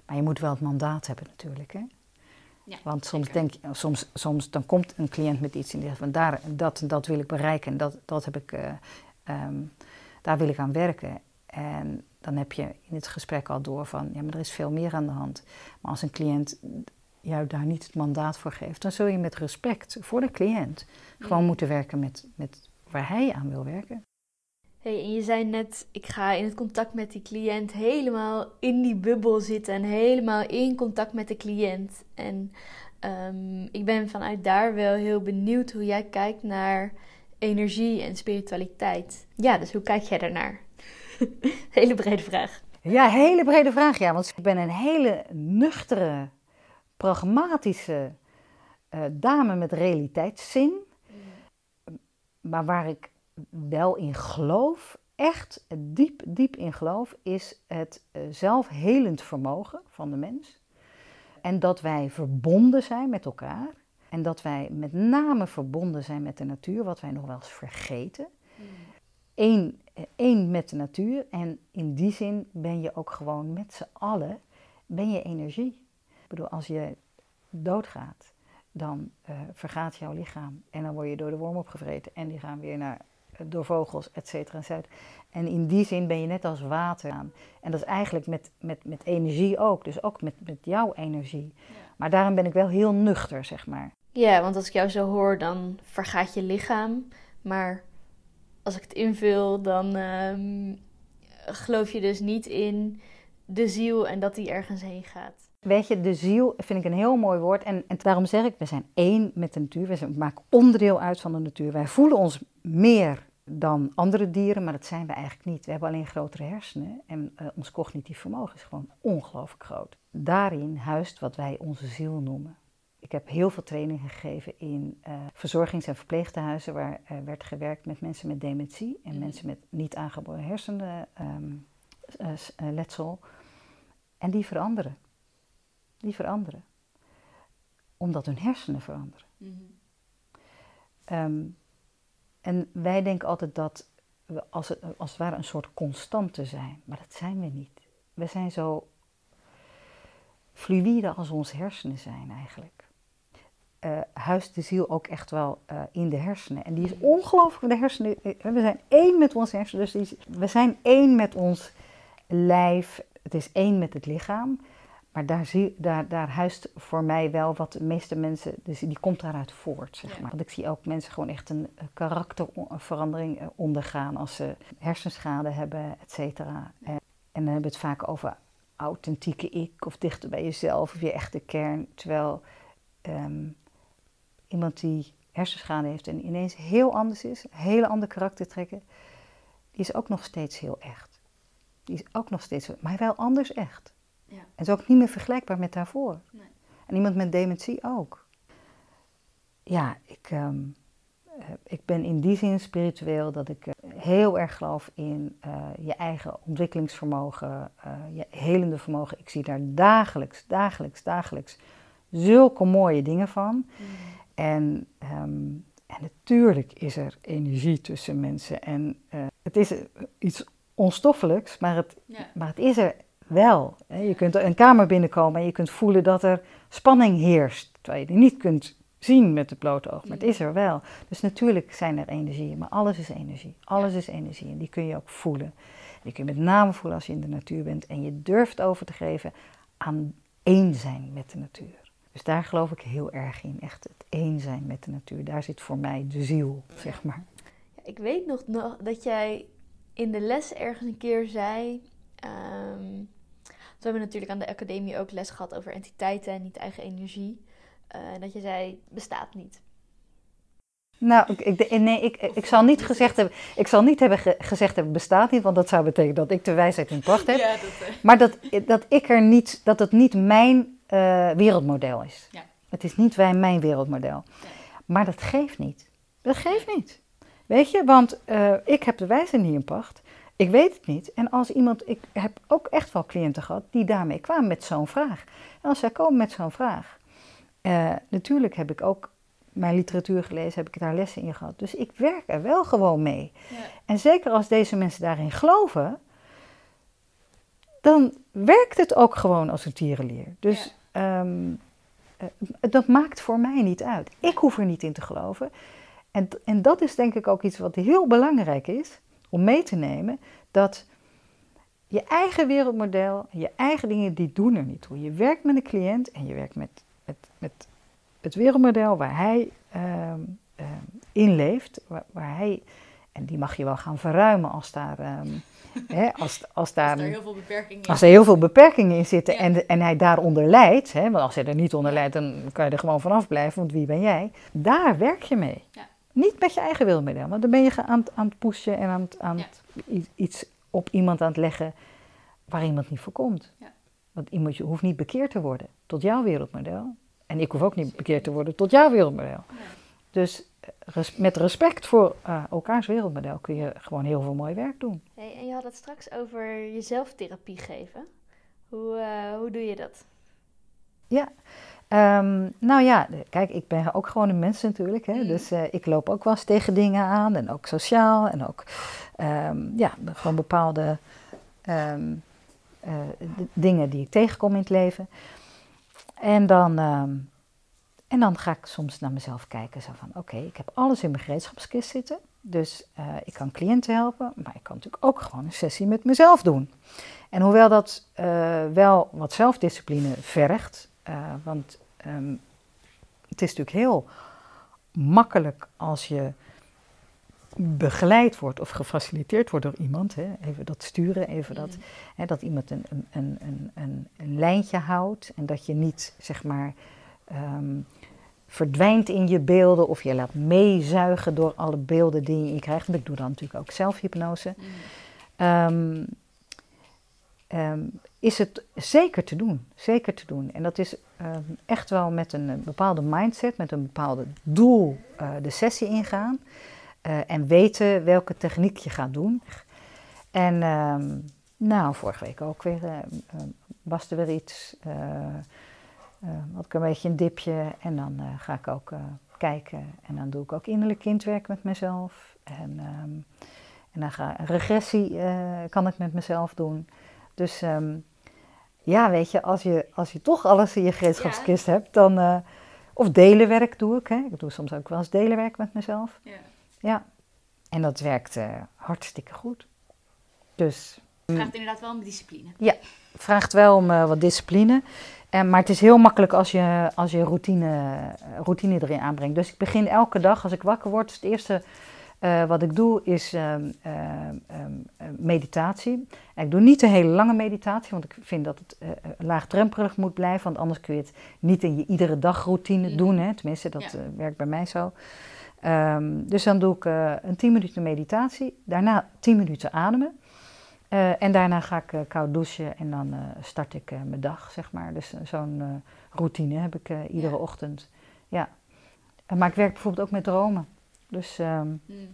Maar je moet wel het mandaat hebben natuurlijk. Hè? Ja, Want soms, denk, soms, soms dan komt een cliënt met iets en die zegt van daar, dat dat wil ik bereiken en dat, dat heb ik, uh, um, daar wil ik aan werken. En dan heb je in het gesprek al door van ja, maar er is veel meer aan de hand. Maar als een cliënt jou daar niet het mandaat voor geeft, dan zul je met respect voor de cliënt gewoon moeten werken met, met waar hij aan wil werken. Hey, en je zei net, ik ga in het contact met die cliënt helemaal in die bubbel zitten en helemaal in contact met de cliënt. En um, ik ben vanuit daar wel heel benieuwd hoe jij kijkt naar energie en spiritualiteit. Ja, dus hoe kijk jij daarnaar? hele brede vraag. Ja, hele brede vraag, ja. Want ik ben een hele nuchtere, pragmatische uh, dame met realiteitszin. Mm. Maar waar ik wel in geloof, echt diep, diep in geloof, is het eh, zelfhelend vermogen van de mens. En dat wij verbonden zijn met elkaar. En dat wij met name verbonden zijn met de natuur, wat wij nog wel eens vergeten. Eén, hmm. één met de natuur. En in die zin ben je ook gewoon met z'n allen, ben je energie. Ik bedoel, als je doodgaat, dan uh, vergaat jouw lichaam. En dan word je door de worm opgevreten. En die gaan weer naar door vogels, et cetera. En in die zin ben je net als water aan. En dat is eigenlijk met, met, met energie ook. Dus ook met, met jouw energie. Maar daarom ben ik wel heel nuchter, zeg maar. Ja, want als ik jou zo hoor, dan vergaat je lichaam. Maar als ik het invul, dan um, geloof je dus niet in de ziel en dat die ergens heen gaat. Weet je, de ziel vind ik een heel mooi woord. En, en daarom zeg ik, we zijn één met de natuur. We maken onderdeel uit van de natuur. Wij voelen ons meer dan andere dieren, maar dat zijn we eigenlijk niet. We hebben alleen grotere hersenen en uh, ons cognitief vermogen is gewoon ongelooflijk groot. Daarin huist wat wij onze ziel noemen. Ik heb heel veel trainingen gegeven in uh, verzorgings- en verpleegtehuizen waar uh, werd gewerkt met mensen met dementie en mhm. mensen met niet aangeboren hersenletsel. Um, en die veranderen. Die veranderen. Omdat hun hersenen veranderen. Mm um, en wij denken altijd dat we als het, als ware een soort constante zijn. Maar dat zijn we niet. We zijn zo fluïde als onze hersenen zijn eigenlijk. Uh, huist de ziel ook echt wel uh, in de hersenen. En die is ongelooflijk, de hersenen, eh, we zijn één met onze hersenen. Dus die, we zijn één met ons lijf. Het is één met het lichaam. Maar daar, zie, daar, daar huist voor mij wel wat de meeste mensen, dus die komt daaruit voort, zeg maar. Want ik zie ook mensen gewoon echt een karakterverandering eh, ondergaan als ze hersenschade hebben, et cetera. En, en, dan hebben we het vaak over authentieke ik of dichter bij jezelf of je echte kern. Terwijl um, iemand die hersenschade heeft en ineens heel anders is, hele andere karaktertrekken, die is ook nog steeds heel echt. Die is ook nog steeds, maar wel anders echt. Ja. En is ook niet meer vergelijkbaar met daarvoor. Nee. En iemand met dementie ook. Ja, ik, ehm, eh, ik ben in die zin spiritueel dat ik eh, heel erg geloof in eh, je eigen ontwikkelingsvermogen, je helende vermogen. Ik zie daar dagelijks, dagelijks, dagelijks zulke mooie dingen van. Mm. En, ehm, en natuurlijk is er energie tussen mensen. En het is iets onstoffelijks, maar het, Ja. maar het is er wel. Je kunt een kamer binnenkomen en je kunt voelen dat er spanning heerst. Terwijl je die niet kunt zien met het blote oog, maar het is er wel. Dus natuurlijk zijn er energieën, maar alles is energie. Alles is energie en die kun je ook voelen. Die kun je met name voelen als je in de natuur bent en je durft over te geven aan één zijn met de natuur. Dus daar geloof ik heel erg in, echt het één zijn met de natuur. Daar zit voor mij de ziel, zeg maar. Ik weet nog, nog dat jij in de les ergens een keer zei. ehm, we hebben natuurlijk aan de academie ook les gehad over entiteiten en niet eigen energie. eh, dat je zei, bestaat niet. Nou, ik, ik, nee, ik, ik, zal niet gezegd hebben, ik zal niet hebben ge- gezegd hebben bestaat niet, want dat zou betekenen dat ik de wijsheid in pacht heb. Ja, dat, eh, Maar dat, dat ik er niet, dat het niet mijn eh, wereldmodel is. Ja. Het is niet wij, mijn wereldmodel. Maar dat geeft niet. Dat geeft niet. Weet je, want eh, ik heb de wijsheid niet in pacht. Ik weet het niet. En als iemand, ik heb ook echt wel cliënten gehad die daarmee kwamen met zo'n vraag. En als zij komen met zo'n vraag, eh, natuurlijk heb ik ook mijn literatuur gelezen, heb ik daar lessen in gehad. Dus ik werk er wel gewoon mee. ja. En zeker als deze mensen daarin geloven, dan werkt het ook gewoon als een tierenlier. Dus ehm, eh, dat maakt voor mij niet uit. Ik hoef er niet in te geloven. En, en dat is denk ik ook iets wat heel belangrijk is om mee te nemen. Dat je eigen wereldmodel, je eigen dingen, die doen er niet toe. Je werkt met een cliënt en je werkt met, met, met het wereldmodel waar hij ehm, ehm, in leeft. Waar, waar hij, en die mag je wel gaan verruimen als daar... ehm, hè, als, als daar Als er heel veel beperkingen als er heel veel beperkingen in zitten Ja. en, en hij daaronder lijdt, hè, want als hij er niet onder lijdt, dan kan je er gewoon vanaf blijven, want wie ben jij? Daar werk je mee. Ja. Niet met je eigen wilmodel, want dan ben je aan, het- aan het pushen en aan, het, aan Ja. het i- iets op iemand aan het leggen waar iemand niet voor komt. Ja. Want iemand je hoeft niet bekeerd te worden tot jouw wereldmodel. En ik hoef ook niet bekeerd te worden tot jouw wereldmodel. Dus eh, res- met respect voor eh, elkaars wereldmodel kun je gewoon heel veel mooi werk doen. Hey, en je had het straks over jezelf therapie geven. Hoe, eh, hoe doe je dat? Ehm, nou ja, kijk, ik ben ook gewoon een mens natuurlijk. Hè? Mm. Dus eh, ik loop ook wel eens tegen dingen aan. En ook sociaal. En ook ehm, ja, gewoon bepaalde ehm, eh, dingen die ik tegenkom in het leven. En dan, en dan ga ik soms naar mezelf kijken. Zo van, oké, ik heb alles in mijn gereedschapskist zitten. Dus eh, ik kan cliënten helpen. Maar ik kan natuurlijk ook gewoon een sessie met mezelf doen. En hoewel dat wel wat zelfdiscipline vergt. want ehm, het is natuurlijk heel makkelijk als je begeleid wordt of gefaciliteerd wordt door iemand. Hè, even dat sturen, even dat, hè, dat iemand een, een, een, een, lijntje houdt. En dat je niet, zeg maar, ehm, verdwijnt in je beelden of je laat meezuigen door alle beelden die je krijgt. Ik doe dan natuurlijk ook zelfhypnose. Ehm, is het zeker te doen. Zeker te doen. En dat is ehm, echt wel met een, eh, bepaalde mindset, met een bepaalde doel eh, de sessie ingaan. eh, en weten welke techniek je gaat doen. En ehm, nou, vorige week ook weer eh, eh, was er weer iets. had ik een beetje een dipje. En dan ga ik ook kijken. En dan doe ik ook innerlijk kindwerk met mezelf. En, ehm, en dan ga een regressie kan ik met mezelf doen. Dus ehm, ja, weet je, als je, als je toch alles in je gereedschapskist hebt, dan. eh, of delenwerk doe ik. Hè. Ik doe soms ook wel eens delenwerk met mezelf. Ja. Ja. En dat werkt eh, hartstikke goed. Dus Het vraagt inderdaad wel een discipline. het vraagt wel om eh, wat discipline. En, maar het is heel makkelijk als je, als je routine, routine erin aanbrengt. Dus ik begin elke dag, als ik wakker word, het eerste Eh, wat ik doe is ehm, ehm, ehm, eh, meditatie. En ik doe niet een hele lange meditatie, want ik vind dat het uh, laagdrempelig moet blijven. Want anders kun je het niet in je iedere dag routine Mhm. doen. Hè? Tenminste, dat Ja. eh, werkt bij mij zo. Dus dan doe ik eh, een 10 minuten meditatie. Daarna 10 minuten ademen. Eh, en daarna ga ik eh, koud douchen en dan eh, start ik eh, mijn dag, zeg maar. Dus eh, zo'n eh, routine heb ik eh, iedere Ja. ochtend. Ja. Eh, maar ik werk bijvoorbeeld ook met dromen. Dus ehm, Mm.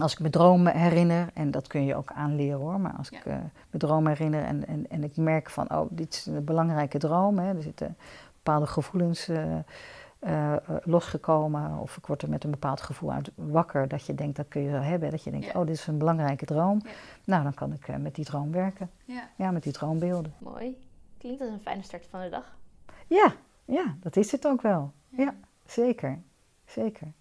als ik me dromen herinner, en dat kun je ook aanleren hoor, maar als Ja. ik eh, me dromen herinner en, en, en ik merk van, oh, dit is een belangrijke droom, hè, er zitten bepaalde gevoelens eh, eh, losgekomen, of ik word er met een bepaald gevoel uit wakker, dat je denkt, dat kun je zo hebben, dat je denkt, Ja. oh, dit is een belangrijke droom. Ja. Nou, dan kan ik eh, met die droom werken, Ja, ja, met die droombeelden. mooi. Klinkt als een fijne start van de dag. Ja, ja, dat is het ook wel. Ja, zeker. Zeker.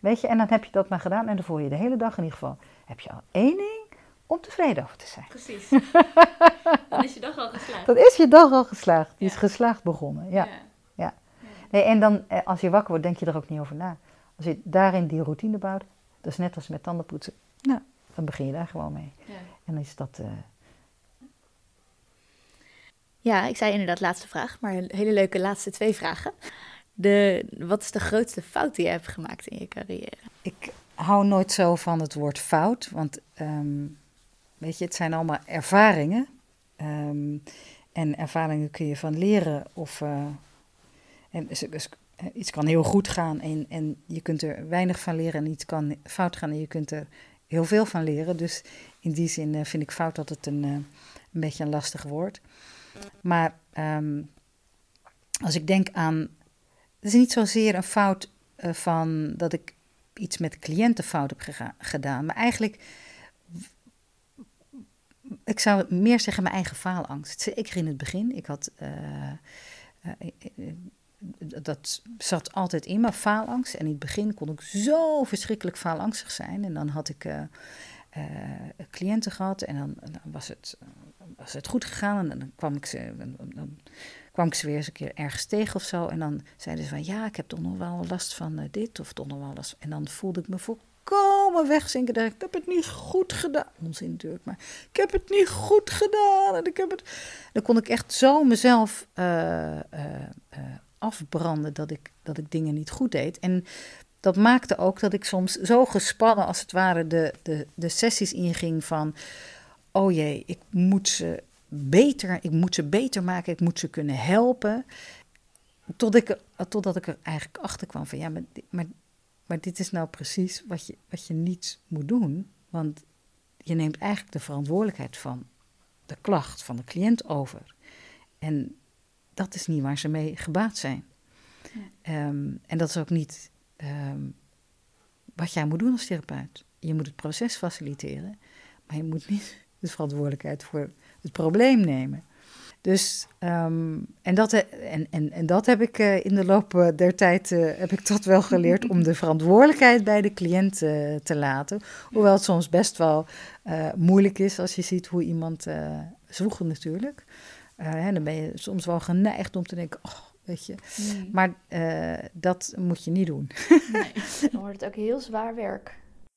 Weet je, en dan heb je dat maar gedaan en dan voel je de hele dag in ieder geval, heb je al één ding om tevreden over te zijn. Precies. Dan is je dag al geslaagd. Dat is je dag al geslaagd. Die is geslaagd begonnen. Ja. Ja. Nee, en dan, eh, als je wakker wordt, denk je er ook niet over na. Als je daarin die routine bouwt, dat is net als met tandenpoetsen. Nou, dan begin je daar gewoon mee. Ja. En dan is dat... eh, Ja, ik zei inderdaad laatste vraag, maar een hele leuke laatste twee vragen. De, wat is de grootste fout die je hebt gemaakt in je carrière? Ik hou nooit zo van het woord fout, want ehm, weet je, het zijn allemaal ervaringen. Ehm, en ervaringen kun je van leren of eh, en, eh, iets kan heel goed gaan en, en je kunt er weinig van leren en iets kan fout gaan en je kunt er heel veel van leren. Dus in die zin eh, vind ik fout het een, een beetje een lastig woord. Maar ehm, als ik denk aan, is niet zozeer een fout eh, van dat ik iets met de cliënten fout heb gedaan. Maar eigenlijk, ik zou meer zeggen mijn eigen faalangst. Zeker in het begin. Ik had, eh, eh, dat zat altijd in me, faalangst. En in het begin kon ik zo verschrikkelijk faalangstig zijn. En dan had ik cliënten gehad en dan, was, het, was het goed gegaan. En dan kwam ik ze... Dan kwam ik ze weer eens een keer ergens tegen of zo. En dan zeiden ze van, ja, ik heb toch nog wel last van eh, dit of toch nog wel last. En dan voelde ik me volkomen wegzinken. Dat ik, ik heb het niet goed gedaan. Onzin natuurlijk, maar ik heb het niet goed gedaan. En ik heb het... Dan kon ik echt zo mezelf eh, eh, afbranden dat ik, dat ik dingen niet goed deed. En dat maakte ook dat ik soms zo gespannen als het ware de, de, de sessies inging van... Oh jee, ik moet ze beter, ik moet ze beter maken, ik moet ze kunnen helpen. Tot ik, totdat ik er eigenlijk achter kwam van ja, maar, maar dit is nou precies wat je, wat je niet moet doen. Want je neemt eigenlijk de verantwoordelijkheid van de klacht van de cliënt over. En dat is niet waar ze mee gebaat zijn. Ehm, en dat is ook niet ehm, wat jij moet doen als therapeut. Je moet het proces faciliteren, maar je moet niet de verantwoordelijkheid voor het probleem nemen. Dus, ehm, en, dat, en, en, en dat heb ik eh, in de loop eh, der tijd eh, heb ik dat wel geleerd om de verantwoordelijkheid bij de cliënt te laten. Hoewel het soms best wel moeilijk is als je ziet hoe iemand zwoegt natuurlijk. Hè, dan ben je soms wel geneigd om te denken, oh, weet je. Mm. Maar dat moet je niet doen. Nee, dan wordt het ook heel zwaar werk.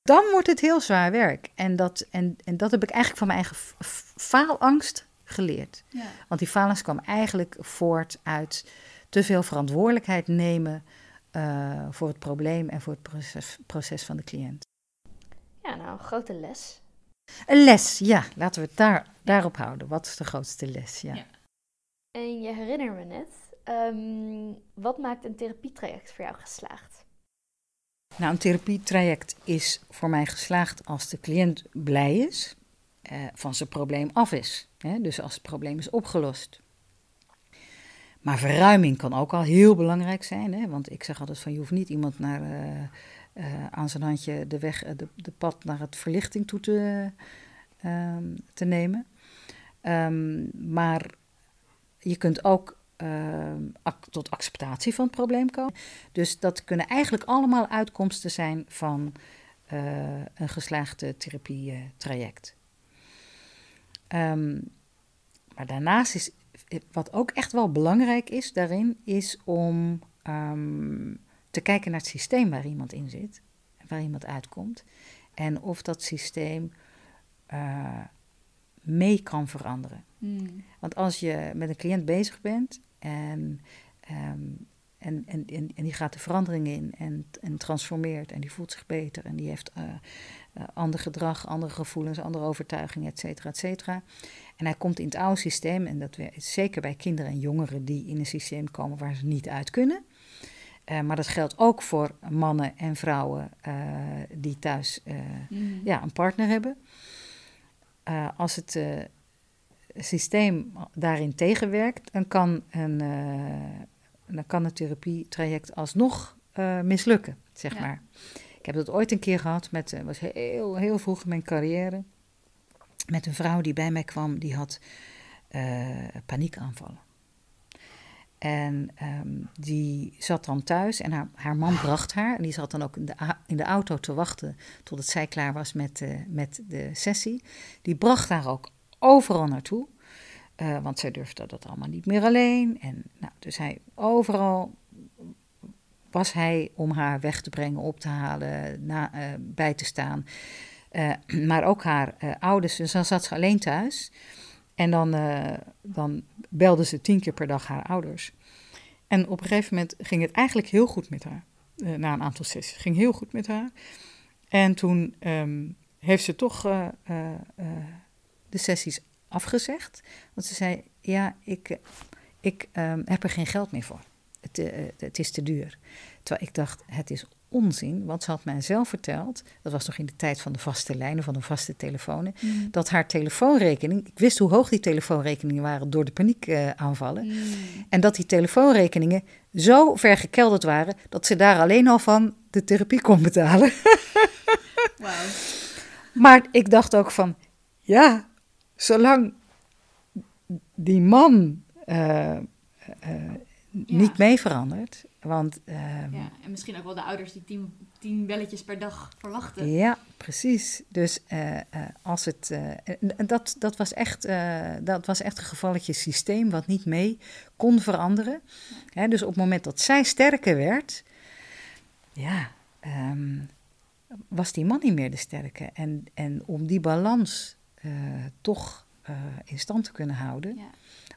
Dan wordt het heel zwaar werk. En dat, en, en dat heb ik eigenlijk van mijn eigen faalangst geleerd. Ja. Want die faalangst kwam eigenlijk voort uit te veel verantwoordelijkheid nemen uh, voor het probleem en voor het proces, proces van de cliënt. Ja, nou, een grote les. Een les, ja. Laten we het daar, daarop houden. Wat is de grootste les? Ja. ja. En je herinner me net, um, wat maakt een therapietraject voor jou geslaagd? Nou, een therapietraject is voor mij geslaagd als de cliënt blij is, uh, van zijn probleem af is. Hè? Dus als het probleem is opgelost. Maar verruiming kan ook al heel belangrijk zijn. Hè? Want ik zeg altijd van je hoeft niet iemand naar, uh, uh, aan zijn handje de weg, de, de pad naar het verlichting toe te, te nemen. Um, maar je kunt ook uh, ac tot acceptatie van het probleem komen. Dus dat kunnen eigenlijk allemaal uitkomsten zijn van uh, een geslaagde therapietraject. Um, maar daarnaast is, wat ook echt wel belangrijk is daarin, is om um, te kijken naar het systeem waar iemand in zit. waar iemand uitkomt. En of dat systeem uh, mee kan veranderen. Mm. Want als je met een cliënt bezig bent en, ehm, en, en, en, en, die gaat de verandering in en, en transformeert en die voelt zich beter en die heeft uh, uh, ander gedrag, andere gevoelens, andere overtuigingen, et cetera, et cetera. En hij komt in het oude systeem, en dat is zeker bij kinderen en jongeren die in een systeem komen waar ze niet uit kunnen. Uh, maar dat geldt ook voor mannen en vrouwen die thuis Mm. ja, een partner hebben. als het systeem daarin tegenwerkt, dan kan een, uh, dan kan een therapietraject alsnog uh, mislukken, zeg Ja. maar. Ik heb dat ooit een keer gehad, met, uh, was heel, heel vroeg in mijn carrière, met een vrouw die bij mij kwam, die had paniekaanvallen. En um, die zat dan thuis en haar, haar man bracht haar. En die zat dan ook in de, in de auto te wachten totdat zij klaar was met, met de sessie. Die bracht haar ook overal naartoe. Uh, want zij durfde dat allemaal niet meer alleen. En nou, dus hij overal was hij om haar weg te brengen, op te halen, na, uh, bij te staan. Uh, maar ook haar ouders. Dus dan zat ze alleen thuis. En dan, dan belde ze tien keer per dag haar ouders. En op een gegeven moment ging het eigenlijk heel goed met haar. na een aantal sessies. ging heel goed met haar. En toen um, heeft ze toch de sessies afgezegd. Want ze zei: Ja, ik, ik um, heb er geen geld meer voor. Het, uh, het, is te duur. Terwijl ik dacht: Het is onzin. Want ze had mij zelf verteld. Dat was nog in de tijd van de vaste lijnen, van de vaste telefoons. Mm. Dat haar telefoonrekening. Ik wist hoe hoog die telefoonrekeningen waren door de paniekaanvallen. Mm. En dat die telefoonrekeningen zo ver gekelderd waren. dat ze daar alleen al van de therapie kon betalen. Wow. Maar ik dacht ook van. Ja, zolang die man uh, uh, Ja. niet mee verandert. Want uh, Ja, en misschien ook wel de ouders die tien, tien belletjes per dag verwachten. ja, precies. Dus eh, eh, als het. eh, dat, dat, was echt, eh, dat was echt een gevalletje systeem wat niet mee kon veranderen. Hè, dus op het moment dat zij sterker werd. Ja. ehm, was die man niet meer de sterke. En, en om die balans eh, toch eh, in stand te kunnen houden, Ja.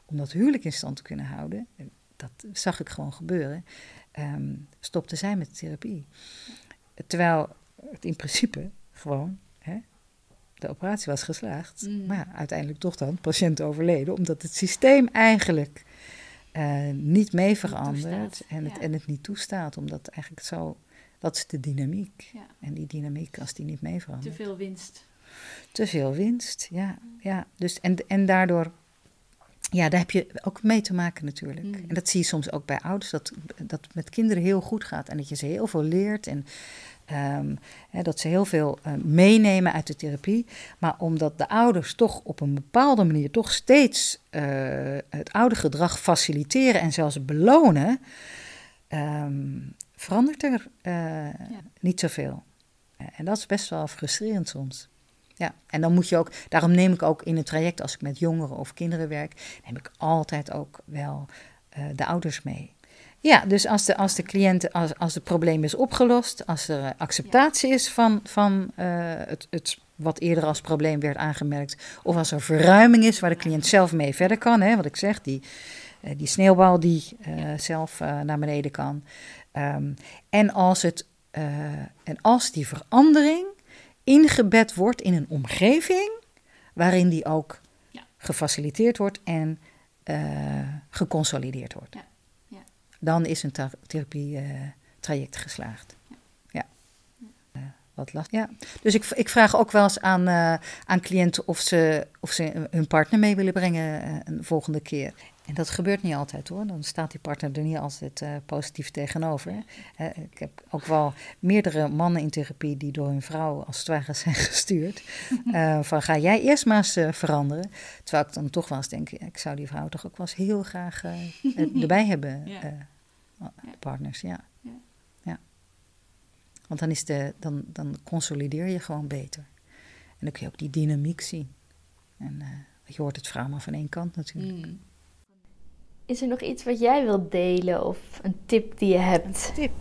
om dat huwelijk in stand te kunnen houden, dat zag ik gewoon gebeuren, ehm, stopte zij met de therapie. Terwijl het in principe gewoon, hè, de operatie was geslaagd, Mm. maar ja, uiteindelijk toch dan, patiënt overleden, omdat het systeem eigenlijk eh, niet mee verandert en, het, en het niet toestaat, omdat eigenlijk zo, dat is de dynamiek. Ja. En die dynamiek, als die niet mee verandert. Te veel winst. Te veel winst, ja. ja. Dus, en, en daardoor, ja, daar heb je ook mee te maken natuurlijk. Mm. En dat zie je soms ook bij ouders, dat, dat het met kinderen heel goed gaat. En dat je ze heel veel leert en ehm, hè, dat ze heel veel eh, meenemen uit de therapie. Maar omdat de ouders toch op een bepaalde manier toch steeds eh, het oude gedrag faciliteren en zelfs belonen, ehm, verandert er eh, niet zoveel. En dat is best wel frustrerend soms. Ja, en dan moet je ook, daarom neem ik ook in het traject, als ik met jongeren of kinderen werk, neem ik altijd ook wel eh, de ouders mee. Ja, dus als de, als de cliënt, als, als het probleem is opgelost, als er acceptatie is van, van eh, het, het wat eerder als probleem werd aangemerkt, of als er verruiming is waar de cliënt zelf mee verder kan, hè, wat ik zeg, die, eh, die sneeuwbal die zelf naar beneden kan. Ehm, en, als het, en als die verandering ingebed wordt in een omgeving waarin die ook Ja. gefaciliteerd wordt en eh, geconsolideerd wordt. Ja, ja. Dan is een ther- therapie-traject geslaagd. Ja. Eh, wat last. Ja. Dus ik, ik vraag ook wel eens aan, eh, aan cliënten of ze, of ze hun partner mee willen brengen eh, een volgende keer. En dat gebeurt niet altijd hoor. Dan staat die partner er niet altijd eh, positief tegenover. Eh, ik heb ook wel meerdere mannen in therapie die door hun vrouw als het ware zijn gestuurd. Eh, van ga jij eerst maar eens veranderen. Terwijl ik dan toch wel eens denk, ik zou die vrouw toch ook wel eens heel graag erbij hebben. Partners, ja. Ja. ja. Want dan, is de, dan, dan consolideer je gewoon beter. En dan kun je ook die dynamiek zien. En je hoort het verhaal maar van één kant natuurlijk. Mm. Is er nog iets wat jij wilt delen of een tip die je hebt? Tip.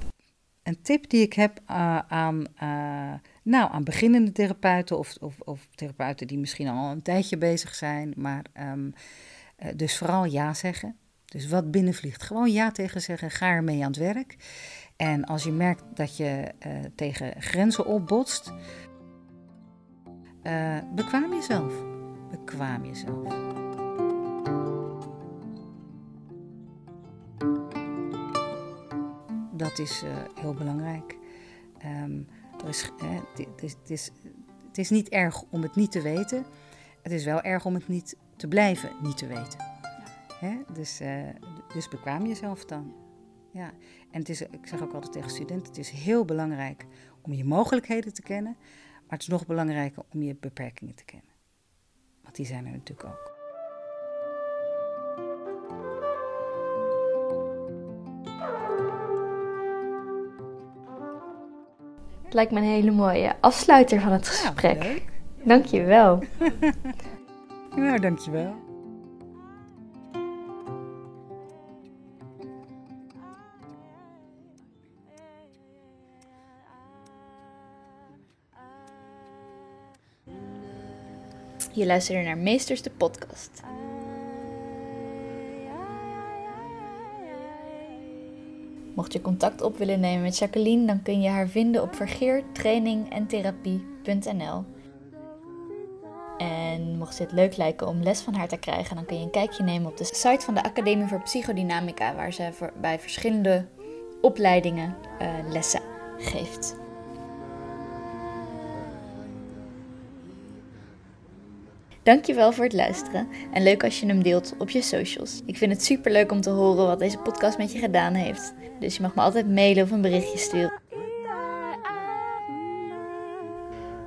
een tip die ik heb uh, aan, uh, nou, aan beginnende therapeuten of, of, of, therapeuten die misschien al een tijdje bezig zijn, maar um, uh, dus vooral ja zeggen. Dus wat binnenvliegt, gewoon ja tegen zeggen, ga ermee aan het werk. En als je merkt dat je tegen grenzen opbotst, bekwaam jezelf. Bekwaam jezelf. Dat is uh, heel belangrijk. Um, er is, het, is, het, is, niet erg om het niet te weten. Het is wel erg om het niet te blijven niet te weten. Dus, uh, dus bekwaam jezelf dan. Ja. En het is, ik zeg ook altijd tegen studenten: het is heel belangrijk om je mogelijkheden te kennen. Maar het is nog belangrijker om je beperkingen te kennen. Want die zijn er natuurlijk ook. Het lijkt me een hele mooie afsluiter van het gesprek. Ja, Dank je wel. nou, dank je wel. Je luisterde naar Meesters de podcast. Mocht je contact op willen nemen met Jacqueline, dan kun je haar vinden op vergeertrainingenTherapie.nl. En mocht je het leuk lijken om les van haar te krijgen, dan kun je een kijkje nemen op de site van de Academie voor Psychodynamica, waar ze bij verschillende opleidingen uh, lessen geeft. Dankjewel voor het luisteren en leuk als je hem deelt op je socials. Ik vind het super leuk om te horen wat deze podcast met je gedaan heeft. Dus je mag me altijd mailen of een berichtje sturen.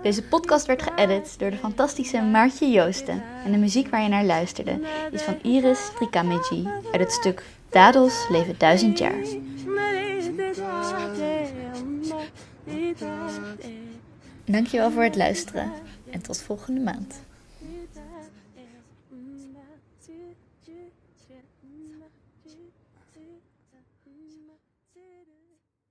Deze podcast werd geëdit door de fantastische Maartje Joosten. En de muziek waar je naar luisterde is van Iris Trikameji uit het stuk Dadels leven duizend jaar. Dankjewel voor het luisteren en tot volgende maand.